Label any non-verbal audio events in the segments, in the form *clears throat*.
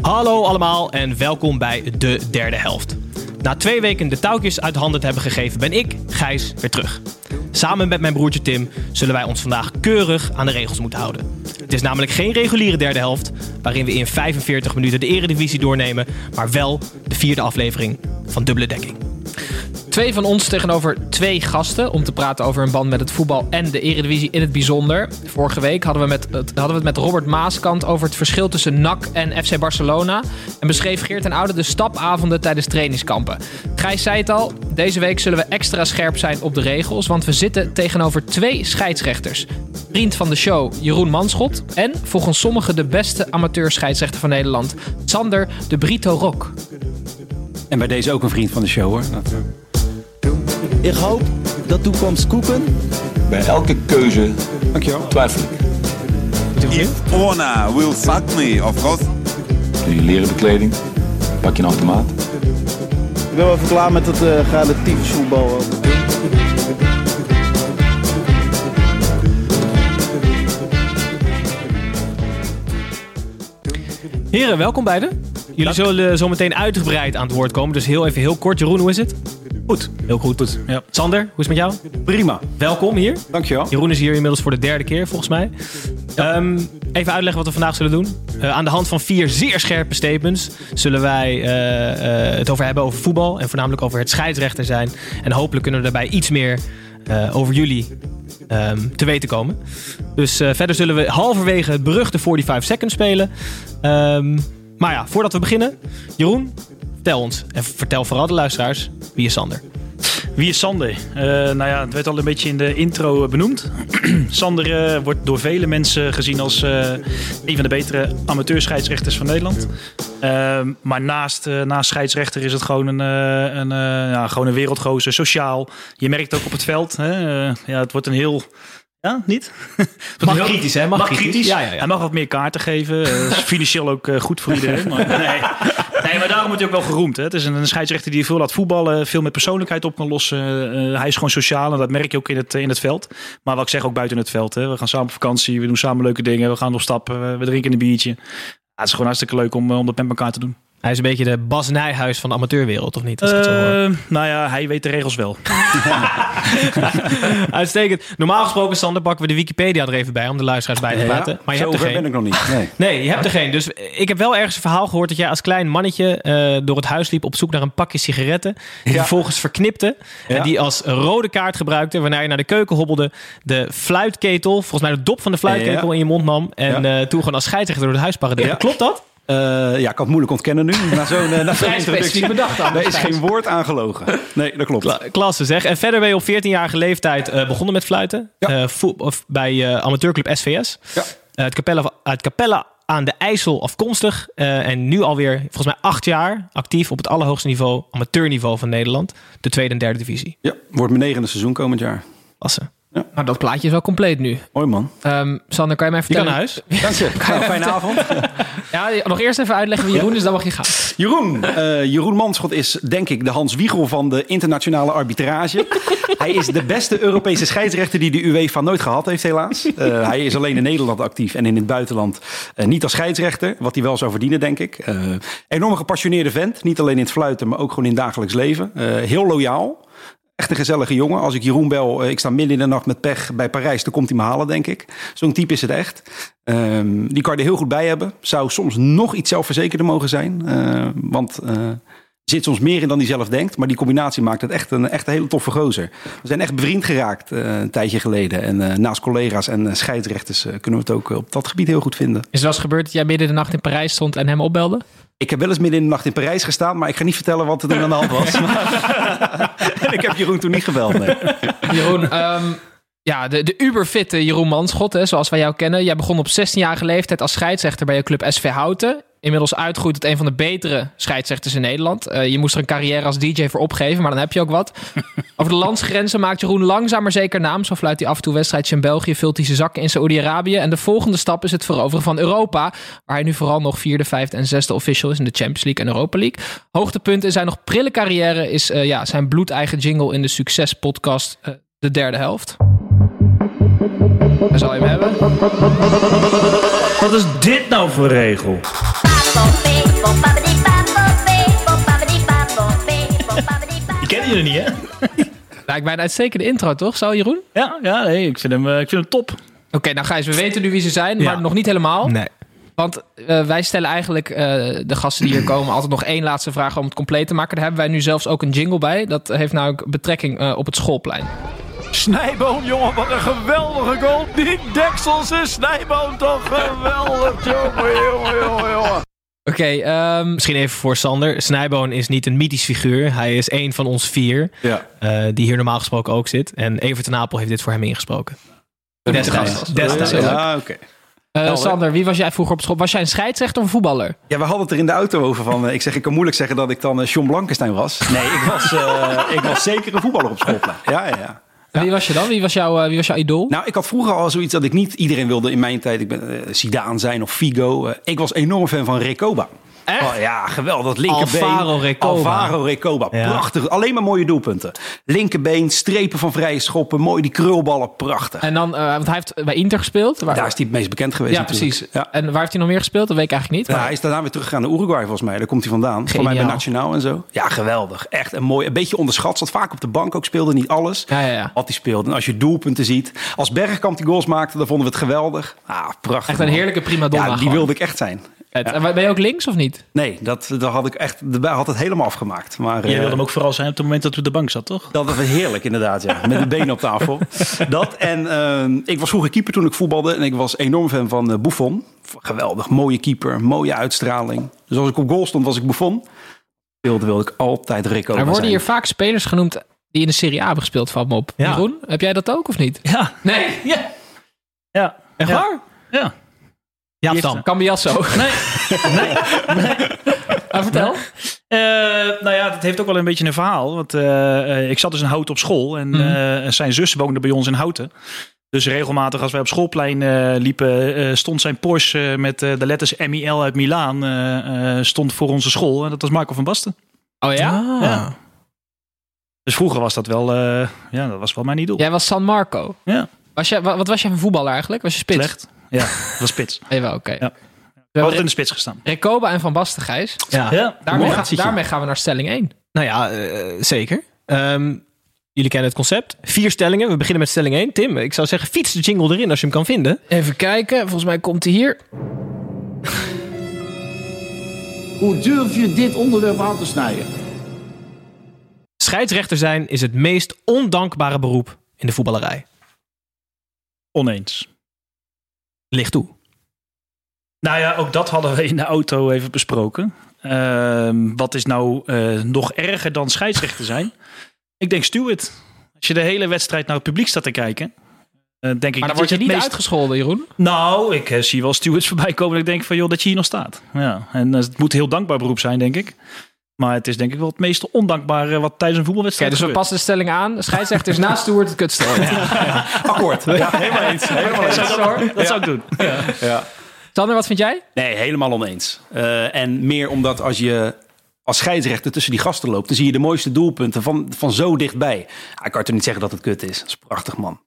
Hallo allemaal en welkom bij de derde helft. Na twee weken de touwtjes uit handen te hebben gegeven, ben ik, Gijs, weer terug. Samen met mijn broertje Tim zullen wij ons vandaag keurig aan de regels moeten houden. Het is namelijk geen reguliere derde helft, waarin we in 45 minuten de eredivisie doornemen, maar wel de vierde aflevering van Dubbele Dekking. Twee van ons tegenover twee gasten om te praten over hun band met het voetbal en de Eredivisie in het bijzonder. Vorige week hadden we, met, het- hadden we het met Robert Maaskant over het verschil tussen NAC en FC Barcelona. En beschreef Geert en Oude de stapavonden tijdens trainingskampen. Gijs zei het al, deze week zullen we extra scherp zijn op de regels, want we zitten tegenover twee scheidsrechters. Vriend van de show Jeroen Manschot en volgens sommigen de beste amateurscheidsrechter van Nederland, Sander de Brito Rock. En bij deze ook een vriend van de show hoor. Dat, Ik hoop dat toekomst koeken. Bij elke keuze dankjewel. twijfel ik. If Ona will fuck me, of course. Doe je leren bekleding, pak je een automaat. Ik ben wel even klaar met het uh, relatief voetbal. Heren, welkom beiden. Jullie zullen zo meteen uitgebreid aan het woord komen, dus heel even heel kort. Jeroen, hoe is het? Goed. Heel goed. Ja. Sander, hoe is het met jou? Prima. Welkom hier. Dankjewel. Jeroen is hier inmiddels voor de derde keer, volgens mij. Ehm, even uitleggen wat we vandaag zullen doen. Eh, aan de hand van vier zeer scherpe statements zullen wij eh, eh, het over hebben over voetbal. En voornamelijk over het scheidsrechter zijn. En hopelijk kunnen we daarbij iets meer over jullie ehm, te weten komen. Dus verder zullen we halverwege het beruchte 45 seconds spelen. Ehm, maar ja, voordat we beginnen. Jeroen, vertel ons. En vertel vooral de luisteraars. Wie is Sander? Wie is Sander? Eh, nou ja, het werd al een beetje in de intro eh, benoemd. *clears throat* Sander eh, wordt door vele mensen gezien als eh, een van de betere amateurscheidsrechters van Nederland. Eh, maar naast, eh, naast scheidsrechter is het gewoon een, eh, een, eh, ja, gewoon een wereldgozer, sociaal. Je merkt ook op het veld. Hè? ja, het wordt een heel... Ja, niet? *laughs* Mag heel- kritisch, hè? Mag kritisch. Ja, ja, ja. Hij mag wat meer kaarten geven. Is financieel ook goed voor iedereen. Maar, *laughs* nee. Nee, maar daarom wordt hij ook wel geroemd. Hè? Het is een, een scheidsrechter die veel laat voetballen. Veel met persoonlijkheid op kan lossen. Eh, hij is gewoon sociaal en dat merk je ook in het, in het veld. Maar wat ik zeg ook buiten het veld. Hè? We gaan samen op vakantie. We doen samen leuke dingen. We gaan op stap. eh, We drinken een biertje. Ja, het is gewoon hartstikke leuk om, eh, om dat met elkaar te doen. Hij is een beetje de Bas Nijhuis van de amateurwereld, of niet? Als ik het zo hoor. Eh, nou ja, hij weet de regels wel. *laughs* Uitstekend. Normaal gesproken, Sander, pakken we de Wikipedia er even bij om de luisteraars bij te praten. maar je hebt er Zover geen. ben ik nog niet. Nee. Nee, je hebt er geen. Dus ik heb wel ergens een verhaal gehoord dat jij als klein mannetje eh, door het huis liep op zoek naar een pakje sigaretten. Die Ja. vervolgens verknipte. Ja. En die als rode kaart gebruikte. Waarna je naar de keuken hobbelde. De fluitketel, volgens mij de dop van de fluitketel Ja. in je mond nam. En Ja. eh, toen gewoon als scheidsrechter door het huis paradeerde. Ja. Klopt dat? Eh, ja, ik kan het moeilijk ontkennen nu. Na zo'n uh, *laughs* na zo'n Vrij introductie. bedacht dan. Er *laughs* is geen woord aangelogen. Nee, dat klopt. Kla- Klasse zeg. En verder ben je op 14-jarige leeftijd eh, begonnen met fluiten. Ja. Eh, of bij eh, amateurclub SVS. Ja. Eh, uit, Capelle, uit Capelle aan de IJssel afkomstig. Eh, en nu alweer volgens mij acht jaar actief op het allerhoogste niveau, amateurniveau van Nederland. De tweede en derde divisie. Ja, wordt mijn negende seizoen komend jaar. Klasse. Nou, dat plaatje is wel compleet nu. Mooi man. Ehm, Sander, kan je mij Je kan vertellen? naar huis. *laughs* Dank je. Nou, fijne avond. *laughs* Ja, nog eerst even uitleggen wie Jeroen is, dan mag je gaan. Jeroen. eh, Jeroen Manschot is denk ik de Hans Wiegel van de internationale arbitrage. *laughs* hij is de beste Europese scheidsrechter die de UEFA nooit gehad heeft helaas. Eh, hij is alleen in Nederland actief en in het buitenland eh, niet als scheidsrechter. Wat hij wel zou verdienen denk ik. Eh enorm gepassioneerde vent. Niet alleen in het fluiten, maar ook gewoon in het dagelijks leven. Eh, heel loyaal. Echt een gezellige jongen. Als ik Jeroen bel, eh, ik sta midden in de nacht met pech bij Parijs, dan komt hij me halen, denk ik. Zo'n type is het echt. Ehm, die kan je er heel goed bij hebben. Zou soms nog iets zelfverzekerder mogen zijn. Eh, want eh, er zit soms meer in dan hij zelf denkt. Maar die combinatie maakt het echt een, echt een hele toffe gozer. We zijn echt bevriend geraakt eh, een tijdje geleden. En naast collega's en scheidsrechters kunnen we het ook op dat gebied heel goed vinden. Is het wel gebeurd dat jij midden in de nacht in Parijs stond en hem opbelde? Ik heb wel eens midden in de nacht in Parijs gestaan. Maar ik ga niet vertellen wat er toen aan de hand was. en *laughs* *laughs* ik heb Jeroen toen niet gebeld. Nee. Jeroen, ehm, Ja, de, de uberfitte Jeroen Manschot, hè, zoals wij jou kennen. Jij begon op 16-jarige leeftijd als scheidsrechter bij je club SV Houten. Inmiddels uitgroeit tot een van de betere scheidsrechters in Nederland. Eh, je moest er een carrière als DJ voor opgeven, maar dan heb je ook wat. *laughs* Over de landsgrenzen maakt Jeroen langzaam maar zeker naam. Zo fluit hij af en toe wedstrijdjes in België, vult hij zijn zakken in Saoedi-Arabië. En de volgende stap is het veroveren van Europa. Waar hij nu vooral nog vierde, vijfde en zesde official is in de Champions League en Europa League. Hoogtepunt in zijn nog prille carrière is eh, ja, zijn bloedeigen jingle in de succespodcast eh, De Derde Helft. Daar zal je hem hebben. Wat is dit nou voor regel? Die kennen jullie niet, hè? *laughs* Lijkt mij een uitstekende intro, toch? Zo, Jeroen? Ja, ja nee, ik, vind hem, eh, ik vind hem top. Oké, nou Gijs, we weten nu wie ze zijn, Ja. maar nog niet helemaal. Nee. Want eh, wij stellen eigenlijk eh, de gasten die hier *clears throat* komen altijd nog één laatste vraag om het compleet te maken. Daar hebben wij nu zelfs ook een jingle bij. Dat heeft namelijk betrekking eh, op het schoolplein. Snijboom, jongen, wat een geweldige goal. Die deksels is Snijboom toch geweldig, jongen, jongen, jongen, jongen. Oké, ehm, Misschien even voor Sander. Snijboon is niet een mythisch figuur. Hij is één van ons vier. Ja. eh, die hier normaal gesproken ook zit. En Evert ten Apel heeft dit voor hem ingesproken. Destijds. Ja. Destijds. Ja. Ja, oké. eh, Sander, wie was jij vroeger op school? Was jij een scheidsrechter of een voetballer? Ja, we hadden het er in de auto over van. eh, ik zeg, ik kan moeilijk zeggen dat ik dan John Blankenstein was. Nee, ik was, eh, ik was zeker een voetballer op schoolplein. Ja, ja, ja. Wie was je dan? Wie was, jouw, eh, wie was jouw idool? Nou, ik had vroeger al zoiets dat ik niet iedereen wilde in mijn tijd. Ik ben eh, Zidane zijn of Figo. Eh, ik was enorm fan van Recoba. Echt? Oh, ja, geweldig. Dat linkerbeen. Alvaro Recoba. Alvaro Recoba. Ja. Prachtig. Alleen maar mooie doelpunten. Linkerbeen, strepen van vrije schoppen. Mooi, die krulballen. Prachtig. En dan, eh, want hij heeft bij Inter gespeeld. Waar- Daar is hij het meest bekend geweest ja, natuurlijk. precies. Ja. En waar heeft hij nog meer gespeeld? Dat weet ik eigenlijk niet. Ja, maar- hij is daarna weer teruggegaan naar Uruguay volgens mij. Daar komt hij vandaan. Voor mij bij Geniaal. Nationaal en zo. Ja, geweldig. Echt een mooi. Een beetje onderschat. Zat vaak op de bank ook. Speelde niet alles. Ja, ja, ja. Wat hij speelde. En als je doelpunten ziet. Als Bergkamp die goals maakte, dan vonden we het geweldig. Ah, prachtig. Echt een man. heerlijke prima donna. Ja, die gewoon. wilde ik echt zijn. Vet. En Ben je ook links of niet? Nee, dat, dat had ik echt. De had het helemaal afgemaakt. Maar Jij eh, wilde hem ook vooral zijn op het moment dat we de bank zat, toch? dat was heerlijk inderdaad, ja. Met de benen op tafel. *laughs* Dat en eh, ik was vroeger keeper toen ik voetbalde. En ik was enorm fan van eh, Buffon. Geweldig, mooie keeper, mooie uitstraling. Dus als ik op goal stond, was ik Buffon. Wilde, wilde ik altijd Rico Er worden zijn. hier vaak spelers genoemd die in de Serie A hebben gespeeld, valt me op. Ja. Jeroen, heb jij dat ook of niet? Ja. Nee. Ja. Ja. Echt Ja. waar? Ja. Ja, dan. Cambiasso. Nee. nee. Ah, vertel. Eh, nou ja, dat heeft ook wel een beetje een verhaal. Want eh, eh, ik zat dus in Houten op school. En eh, zijn zus woonde bij ons in Houten. Dus regelmatig als wij op schoolplein eh, liepen, eh, stond zijn Porsche met eh, de letters MIL uit Milaan eh, eh, stond voor onze school. En dat was Marco van Basten. Oh ja? Ja. Dus vroeger was dat wel, eh, ja, dat was wel mijn idool. Jij was San Marco. Ja, Was jij, wa- wat was jij voor voetballer eigenlijk? Was je spits? slecht. Ja, *laughs* dat was spits. Jawel, oké. Ja. We We hebben hadden in de spits gestaan. Recoba en Van Basten, Gijs. Ja. Ga- daarmee gaan we naar stelling 1. Nou ja, eh, zeker. Ehm, jullie kennen het concept. Vier stellingen. We beginnen met stelling 1. Tim, ik zou zeggen, fiets de jingle erin als je hem kan vinden. Even kijken. Volgens mij komt hij hier. Hoe durf je dit onderwerp aan te snijden? Scheidsrechter zijn is het meest ondankbare beroep in de voetballerij. oneens. Ligt toe. Nou ja, ook dat hadden we in de auto even besproken. Ehm, wat is nou eh, nog erger dan scheidsrechter zijn? Ik denk Stuart. Als je de hele wedstrijd naar het publiek staat te kijken, eh, denk ik Maar dan word je het niet meest- uitgescholden, Jeroen. Nou, ik eh, zie wel stewards *laughs* voorbij komen ik denk van joh, dat je hier nog staat. Ja, en het moet een heel dankbaar beroep zijn, denk ik. Maar het is denk ik wel het meest ondankbare wat tijdens een voetbalwedstrijd dus we passen de stelling aan. Scheidsrechter is naast Stuart het kutstel. *laughs* Akkoord. Ja, helemaal eens. Helemaal eens. Dat zou ik- dat zou ik doen. Ja. Sander, wat vind jij? Nee, helemaal oneens. Eh, en meer omdat als je als scheidsrechter tussen die gasten loopt, dan zie je de mooiste doelpunten van, van zo dichtbij. Ja, ik kan toch niet zeggen dat het kut is. Dat is prachtig, man.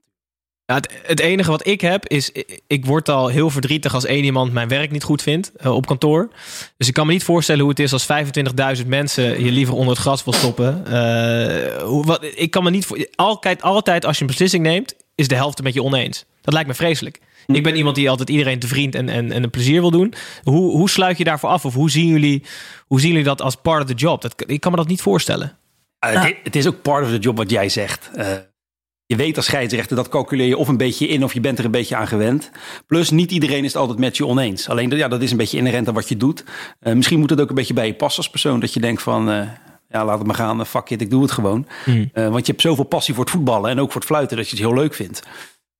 Het, het enige wat ik heb is, ik- ik word al heel verdrietig als één iemand mijn werk niet goed vindt eh, op kantoor. Dus ik kan me niet voorstellen hoe het is als 25.000 mensen je liever onder het gras wil stoppen. Eh, hoe, wat, ik kan me niet voor, altijd, altijd als je een beslissing neemt, is de helft met je oneens. Dat lijkt me vreselijk. Ik ben iemand die altijd iedereen te vriend en, en, en een plezier wil doen. Hoe, hoe sluit je daarvoor af? Of hoe zien jullie, hoe zien jullie dat als part of the job? Dat, ik kan me dat niet voorstellen. Eh, het, het is ook part of the job wat jij zegt. Eh, je weet als scheidsrechter, dat calculeer je of een beetje in of je bent er een beetje aan gewend. Plus, niet iedereen is het altijd met je oneens. Alleen, ja, dat is een beetje inherent aan wat je doet. Eh, misschien moet het ook een beetje bij je passen als persoon. Dat je denkt van, eh, Ja, laat het maar gaan. Fuck it, ik doe het gewoon. Hmm. Eh, want je hebt zoveel passie voor het voetballen en ook voor het fluiten dat je het heel leuk vindt.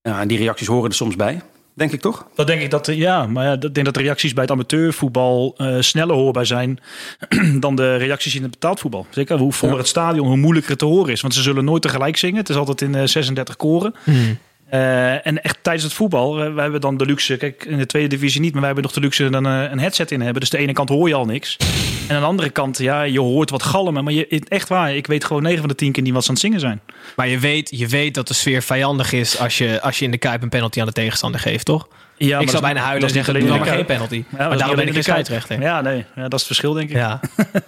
Ja, en die reacties horen er soms bij. Denk ik toch? Dat denk ik dat, eh, ja, maar ja, ik denk dat de reacties bij het amateurvoetbal eh, sneller hoorbaar zijn *clears throat* dan de reacties in het betaald voetbal. Zeker hoe voller het stadion, hoe moeilijker het te horen is. Want ze zullen nooit tegelijk zingen. Het is altijd in eh, 36 koren. Eh, en echt tijdens het voetbal, eh, we hebben dan de luxe, kijk in de tweede divisie niet, maar wij hebben nog de luxe dan eh, een headset in hebben. Dus de ene kant hoor je al niks. En aan de andere kant, ja, je hoort wat galmen. Maar je, echt waar, ik weet gewoon 9 van de 10 keer niet wat ze aan het zingen zijn. Maar je weet, je weet dat de sfeer vijandig is als je, als je in de Kuip een penalty aan de tegenstander geeft, toch? Ja, ik dat zou bijna huilen dat en is zeggen, in maar geen penalty. Ja, maar dat daarom ben ik een alleen in de Kuip. scheidsrechter. Ja, nee, ja, dat is het verschil, denk ik. Ja.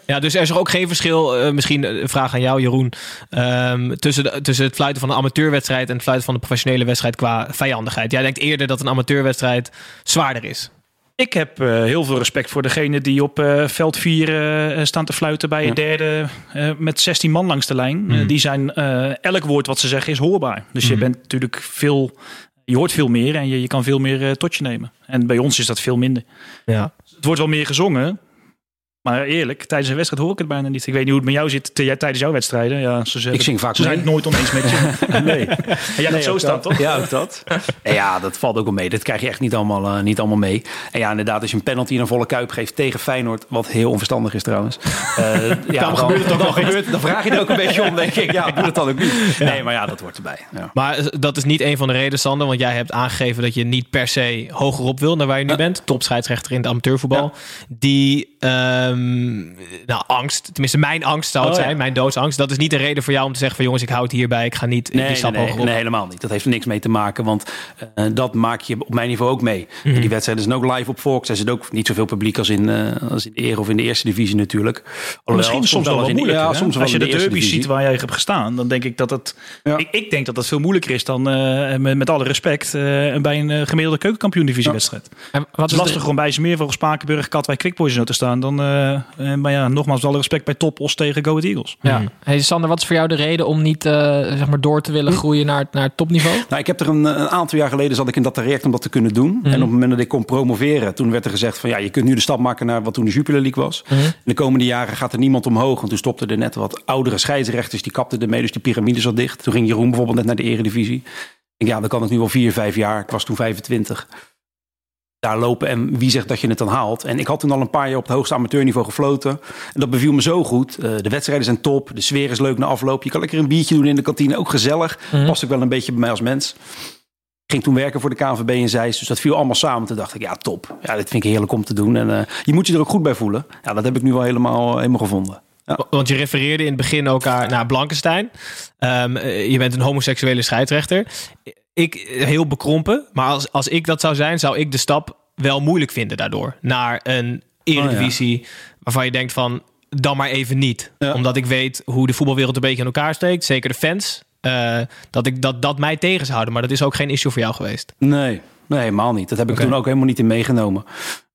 ja, dus er is ook geen verschil, eh, misschien een vraag aan jou Jeroen, ehm, tussen, de- tussen het fluiten van een amateurwedstrijd en het fluiten van een professionele wedstrijd qua vijandigheid. Jij denkt eerder dat een amateurwedstrijd zwaarder is. Ik heb eh, heel veel respect voor degene die op eh, veld 4 eh, staan te fluiten bij een derde met 16 man langs de lijn. Mhm. Die zijn, elk woord wat ze zeggen is hoorbaar. Dus je Mhm. bent natuurlijk veel, je hoort veel meer en je, je kan veel meer tot je nemen. En bij ons is dat veel minder. Ja. Het wordt wel meer gezongen. Maar eerlijk, tijdens een wedstrijd hoor ik het bijna niet. Ik weet niet hoe het met jou zit tijdens jouw wedstrijden. Ja, ze zeggen, Ik zing vaak ze zijn mee. het nooit oneens met je. *laughs* nee. En jij gaat zo staan, toch? Ja, ook dat. En ja, dat valt ook wel mee. Dat krijg je echt niet allemaal, eh, niet allemaal mee. En ja, inderdaad, als je een penalty in een volle kuip geeft tegen Feyenoord, wat heel onverstandig is trouwens. eh, *laughs* ja, dan, gebeurt het toch dan, nog eens. gebeurt, dan vraag je er ook een beetje om, denk ik. Ja, doe het dan ook niet. Nee, maar ja, dat hoort erbij. Ja. Maar dat is niet een van de redenen, Sander. Want jij hebt aangegeven dat je niet per se hogerop wil naar waar je nu bent. Topscheidsrechter in het amateurvoetbal. Die, ehm, nou, angst. Tenminste, mijn angst zou het Oh, ja. zijn. Mijn doodsangst. Dat is niet de reden voor jou om te zeggen van jongens, ik hou het hierbij. Ik ga niet die Nee, stap nee, nee, hogerop. nee, helemaal niet. Dat heeft er niks mee te maken, want eh, dat maak je op mijn niveau ook mee. Mhm. Die wedstrijden zijn ook live op Fox. Er zit ook niet zoveel publiek als in, eh, als in de Eer of in de Eerste Divisie natuurlijk. Alhoewel, Misschien soms wel. Ja, hè? soms wel Als je de, derby Divisie. ziet waar jij hebt gestaan, dan denk ik dat het. Ja. Ik, ik denk dat dat veel moeilijker is dan eh, met, met alle respect eh, bij een gemiddelde keukenkampioen divisiewedstrijd. Wat is lastig om bij Smeervogel, Spakenburg, Katwijk, Quickboys zo te staan. Dan, eh, eh, maar ja, nogmaals, alle respect bij Topos tegen Go Ahead Eagles. Ja. Hey Sander, wat is voor jou de reden om niet eh, zeg maar door te willen groeien naar, naar het topniveau? Nou, ik heb er een, een aantal jaar geleden zat ik in dat traject om dat te kunnen doen. En op het moment dat ik kon promoveren, toen werd er gezegd van ja, je kunt nu de stap maken naar wat toen de Jupiler League was. In de komende jaren gaat er niemand omhoog. Want toen stopten er net wat oudere scheidsrechters, die kapten ermee, dus die piramide zat dicht. Toen ging Jeroen bijvoorbeeld net naar de eredivisie. Ik denk, ja, dan kan het nu wel vier, vijf jaar. Ik was toen 25. Daar lopen en wie zegt dat je het dan haalt. En ik had toen al een paar jaar op het hoogste amateurniveau gefloten. En dat beviel me zo goed. Eh, de wedstrijden zijn top. De sfeer is leuk na afloop. Je kan lekker een biertje doen in de kantine. Ook gezellig. Past ook wel een beetje bij mij als mens. Ging toen werken voor de KNVB in Zeist. Dus dat viel allemaal samen. Toen dacht ik, ja top. Ja, dit vind ik heerlijk om te doen. En eh, je moet je er ook goed bij voelen. Ja, dat heb ik nu wel helemaal, helemaal gevonden. Ja. Want je refereerde in het begin ook naar Blankenstein. Ehm, eh, je bent een homoseksuele scheidsrechter. Ik, eh, heel bekrompen. Maar als, als ik dat zou zijn, zou ik de stap wel moeilijk vinden daardoor. Naar een eredivisie waarvan je denkt van, dan maar even niet. Ja. Omdat ik weet hoe de voetbalwereld een beetje in elkaar steekt. Zeker de fans. eh, dat, ik, dat dat mij tegen zou houden. Maar dat is ook geen issue voor jou geweest. Nee, nee, helemaal niet. Dat heb ik toen ook helemaal niet in meegenomen.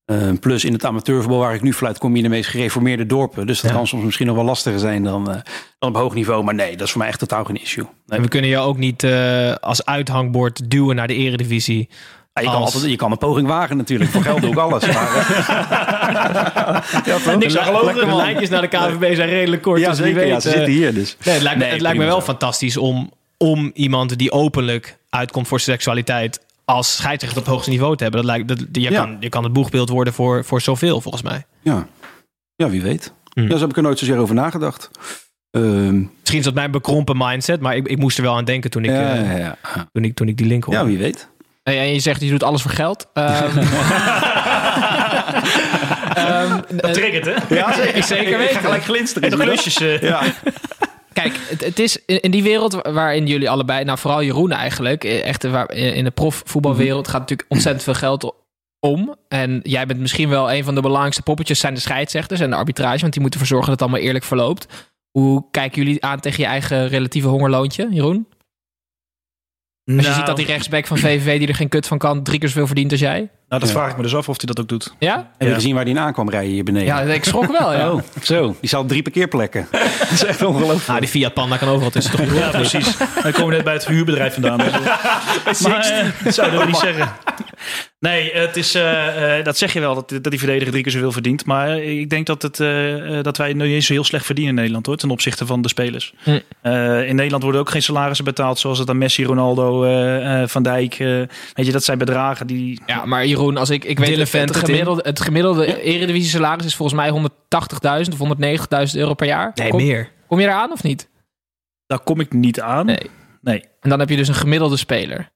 Eh, plus in het amateurvoetbal waar ik nu fluit, kom je in de meest gereformeerde dorpen. Dus dat Ja. kan soms misschien nog wel lastiger zijn dan, eh, dan op hoog niveau. Maar nee, dat is voor mij echt totaal geen issue. Nee. En we kunnen jou ook niet eh, als uithangbord duwen naar de eredivisie. Ja, je, kan altijd, je kan een poging wagen natuurlijk. Voor geld doe ik alles. Maar, eh, *laughs* ja, toch? Niks aan geloven. De lijntjes naar de KVB zijn redelijk kort. Ja, dus zeker. weet, ja, ze zitten hier dus. Nee, het lijkt, Nee, het lijkt me wel zo. fantastisch om, om iemand die openlijk uitkomt voor seksualiteit als scheidsrechter op hoogste niveau te hebben. Dat lijkt, dat, je, Ja. kan, je kan het boegbeeld worden voor, voor zoveel, volgens mij. Ja, ja wie weet. Hm. Ja, daar heb ik er nooit zozeer over nagedacht. Ehm, Misschien is dat mijn bekrompen mindset, maar ik, ik moest er wel aan denken toen ik, ja, eh, ja, ja. toen ik, toen ik die link hoorde. ja, wie weet. En je zegt, je doet alles voor geld. *laughs* Ehm, *laughs* ehm, Dat triggert, hè? Ja, zeker, zeker weten. Gelijk glinsteren. En de klusjes. eh, Ja. *laughs* Kijk, het, het is in die wereld waarin jullie allebei, nou vooral Jeroen eigenlijk, eh, echt waar- eh, in de profvoetbalwereld gaat natuurlijk ontzettend veel geld om. En jij bent misschien wel een van de belangrijkste poppetjes zijn de scheidsrechters en de arbitrage, want die moeten ervoor zorgen dat het allemaal eerlijk verloopt. Hoe kijken jullie aan tegen je eigen relatieve hongerloontje, Jeroen? Als je nou, ziet dat die rechtsback van VVV, die er geen kut van kan, drie keer zoveel verdient als jij. Nou, dat Ja. vraag ik me dus af of hij dat ook doet. Ja? Heb je Ja. gezien waar die in aankwam rijden hier beneden? Ja, ik schrok wel, ja. Oh, zo. Die zal drie parkeerplekken. *laughs* dat is echt ongelooflijk. Nou, die Fiat Panda kan overal tussen. Toch? Ja, precies. We komen net bij het verhuurbedrijf vandaan. Dus, *laughs* maar, eh, dat we niet zeggen. Nee, het is, eh, eh, dat zeg je wel, dat, dat die verdediger drie keer zoveel verdient. Maar ik denk dat, het, dat wij nu eens heel slecht verdienen in Nederland hoor, ten opzichte van de spelers. Hm. Eh, in Nederland worden ook geen salarissen betaald zoals het aan Messi, Ronaldo, eh, eh, Van Dijk. eh, weet je, dat zijn bedragen die... Ja, maar Jeroen, als ik, ik weet het, gemiddelde, het gemiddelde eredivisie salaris is volgens mij 180.000 of 190.000 euro per jaar. Nee, kom, meer. kom je daar aan of niet? Daar kom ik niet aan. Nee. Nee. En dan heb je dus een gemiddelde speler.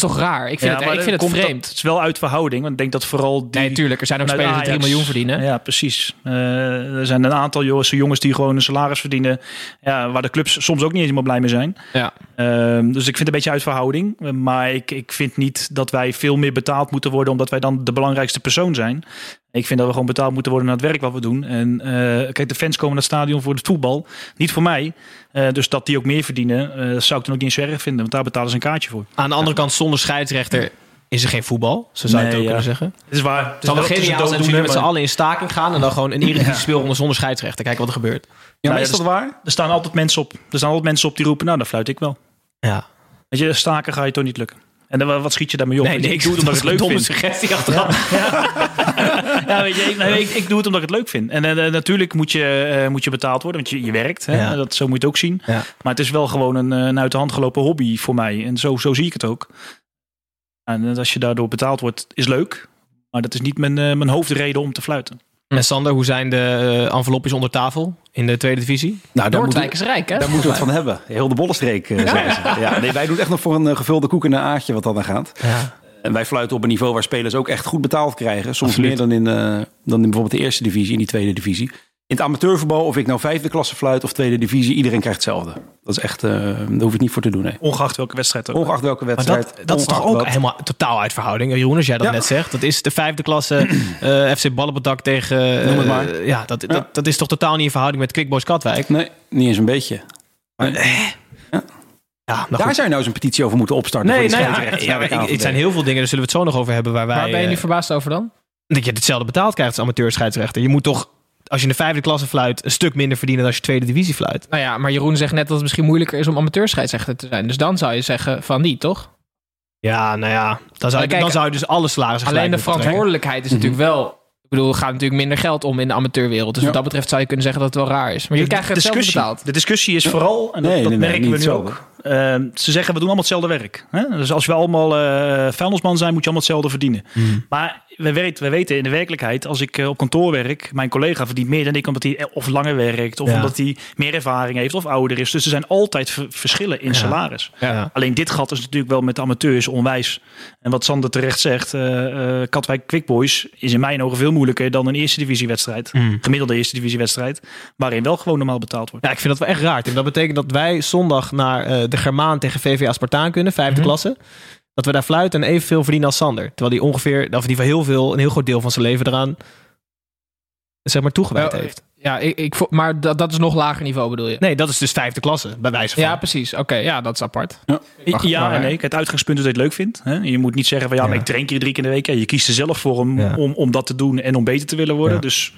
Dat is toch raar? Ik vind Ja, het, maar ik vind het vreemd. Dat, het is wel uit verhouding, want ik denk dat vooral die... Nee, tuurlijk. Er zijn ook vanuit spelers die 3 Ajax- miljoen verdienen. Ja, precies. Eh, er zijn een aantal jongens, jongens die gewoon een salaris verdienen. Ja, waar de clubs soms ook niet helemaal blij mee zijn. Ja. Ehm, dus ik vind het een beetje uit verhouding. Maar ik, ik vind niet dat wij veel meer betaald moeten worden omdat wij dan de belangrijkste persoon zijn. Ik vind dat we gewoon betaald moeten worden naar het werk wat we doen. En eh, kijk, de fans komen naar het stadion voor het voetbal. Niet voor mij. Eh, dus dat die ook meer verdienen, eh, zou ik dan ook niet zo erg vinden. Want daar betalen ze een kaartje voor. Aan de andere kant, zonder scheidsrechter is er geen voetbal. Zo zou je het ook ja. kunnen zeggen. Het is waar. Het een geniaal zijn als jullie met z'n allen in staking gaan... en dan gewoon een *laughs* Eredivisie speelronde zonder scheidsrechter. Kijken wat er gebeurt. Ja, maar Nou ja, is dat waar? Er staan altijd mensen op. Er staan altijd mensen op die roepen, nou, dan fluit ik wel. Ja. Weet je, staken ga je toch niet lukken. En dan, wat schiet je daarmee op? Nee, ik doe het omdat ik het leuk domme vind. suggestie achteraf. *laughs* Ja, weet je, ik, nee, ik, ik doe het omdat ik het leuk vind. En eh, natuurlijk moet je, eh, moet je betaald worden, want je, je werkt. Hè? Ja. Dat, zo moet je het ook zien. Maar het is wel gewoon een, eh, een uit de hand gelopen hobby voor mij. En zo, zo zie ik het ook. En als je daardoor betaald wordt, is leuk. Maar dat is niet mijn, eh, mijn hoofdreden om te fluiten. En Sander, hoe zijn de eh, envelopjes onder tafel in de tweede divisie? Nou, daar Noordwijk moeten, is rijk, hè? daar moeten we het van hebben. Heel de bollenstreek, eh, zeggen ze. Ja, nee, wij doen echt nog voor een eh, gevulde koek en een aardje wat dan aan gaat. Ja. En wij fluiten op een niveau waar spelers ook echt goed betaald krijgen. Soms Absoluut. meer dan in, eh, dan in bijvoorbeeld de eerste divisie, in die tweede divisie. In het amateurvoetbal, of ik nou vijfde klasse fluit of tweede divisie, iedereen krijgt hetzelfde. Dat is echt, eh, daar hoef ik niet voor te doen. Nee. Ongeacht welke wedstrijd ook. Ongeacht welke Maar wedstrijd. dat, dat is toch ook wat. helemaal totaal uit verhouding. Jeroen, als jij dat Ja. net zegt. Dat is de vijfde klasse *clears throat* eh, FC Ballenbedak tegen... eh, Noem het maar. ja, dat, Dat, dat is toch totaal niet in verhouding met Quick Boys Katwijk? Nee, niet eens een beetje. Maar, Ja, nou daar goed. zou je nou eens een petitie over moeten opstarten. Nee, voor nee, ja, ja, ik- het zijn heel veel dingen, daar zullen we het zo nog over hebben. Waar wij, Waar ben je nu eh, verbaasd over dan? dat je hetzelfde betaald krijgt als amateurscheidsrechter. Je moet toch, als je in de vijfde klasse fluit, een stuk minder verdienen dan als je tweede divisie fluit. Nou ja, maar Jeroen zegt net dat het misschien moeilijker is om amateurscheidsrechter te zijn. Dus dan zou je zeggen van niet, toch? Ja, nou ja, dan zou je, kijk, dan zou je dus alle salarissen Alleen de verantwoordelijkheid is natuurlijk wel... Ik bedoel, er gaat natuurlijk minder geld om in de amateurwereld. Dus Ja. wat dat betreft zou je kunnen zeggen dat het wel raar is. Maar je krijgt hetzelfde discussie, betaald. De discussie is vooral, en dat, Nee, dat nee, nee, merken we nu zo. ook. Eh, ze zeggen we doen allemaal hetzelfde werk. Hè? Dus als we allemaal eh vuilnisman zijn, moet je allemaal hetzelfde verdienen. Maar we weten, we weten in de werkelijkheid, als ik eh, op kantoor werk, mijn collega verdient meer dan ik omdat hij of langer werkt, of Ja. omdat hij meer ervaring heeft, of ouder is. Dus er zijn altijd ver- verschillen in salaris. Ja. Alleen dit gat is natuurlijk wel met de amateurs onwijs. En wat Sander terecht zegt, eh eh, Katwijk Quick Boys is in mijn ogen veel moeilijker dan een eerste divisiewedstrijd. Mm. Gemiddelde eerste divisiewedstrijd, waarin wel gewoon normaal betaald wordt. Ja, ik vind dat wel echt raar. Tim. Dat betekent dat wij zondag naar eh, de Germaan tegen VVA Spartaan kunnen, vijfde klasse. Dat we daar fluiten en evenveel verdienen als Sander. Terwijl die ongeveer, of die van heel veel, een heel groot deel van zijn leven eraan zeg maar toegewijd Oh, heeft. Ja, ik, ik, maar dat, dat is nog lager niveau bedoel je? Nee, dat is dus vijfde klasse, bij wijze van. Ja, precies. Oké, ja, dat is apart. Wacht, ja maar- en nee. Het uitgangspunt is dat je het leuk vindt. Hè? Je moet niet zeggen van ja, maar Ja. ik train keer drie keer in de week. Ja, je kiest er zelf voor om, Ja. om, om dat te doen en om beter te willen worden. Ja. Dus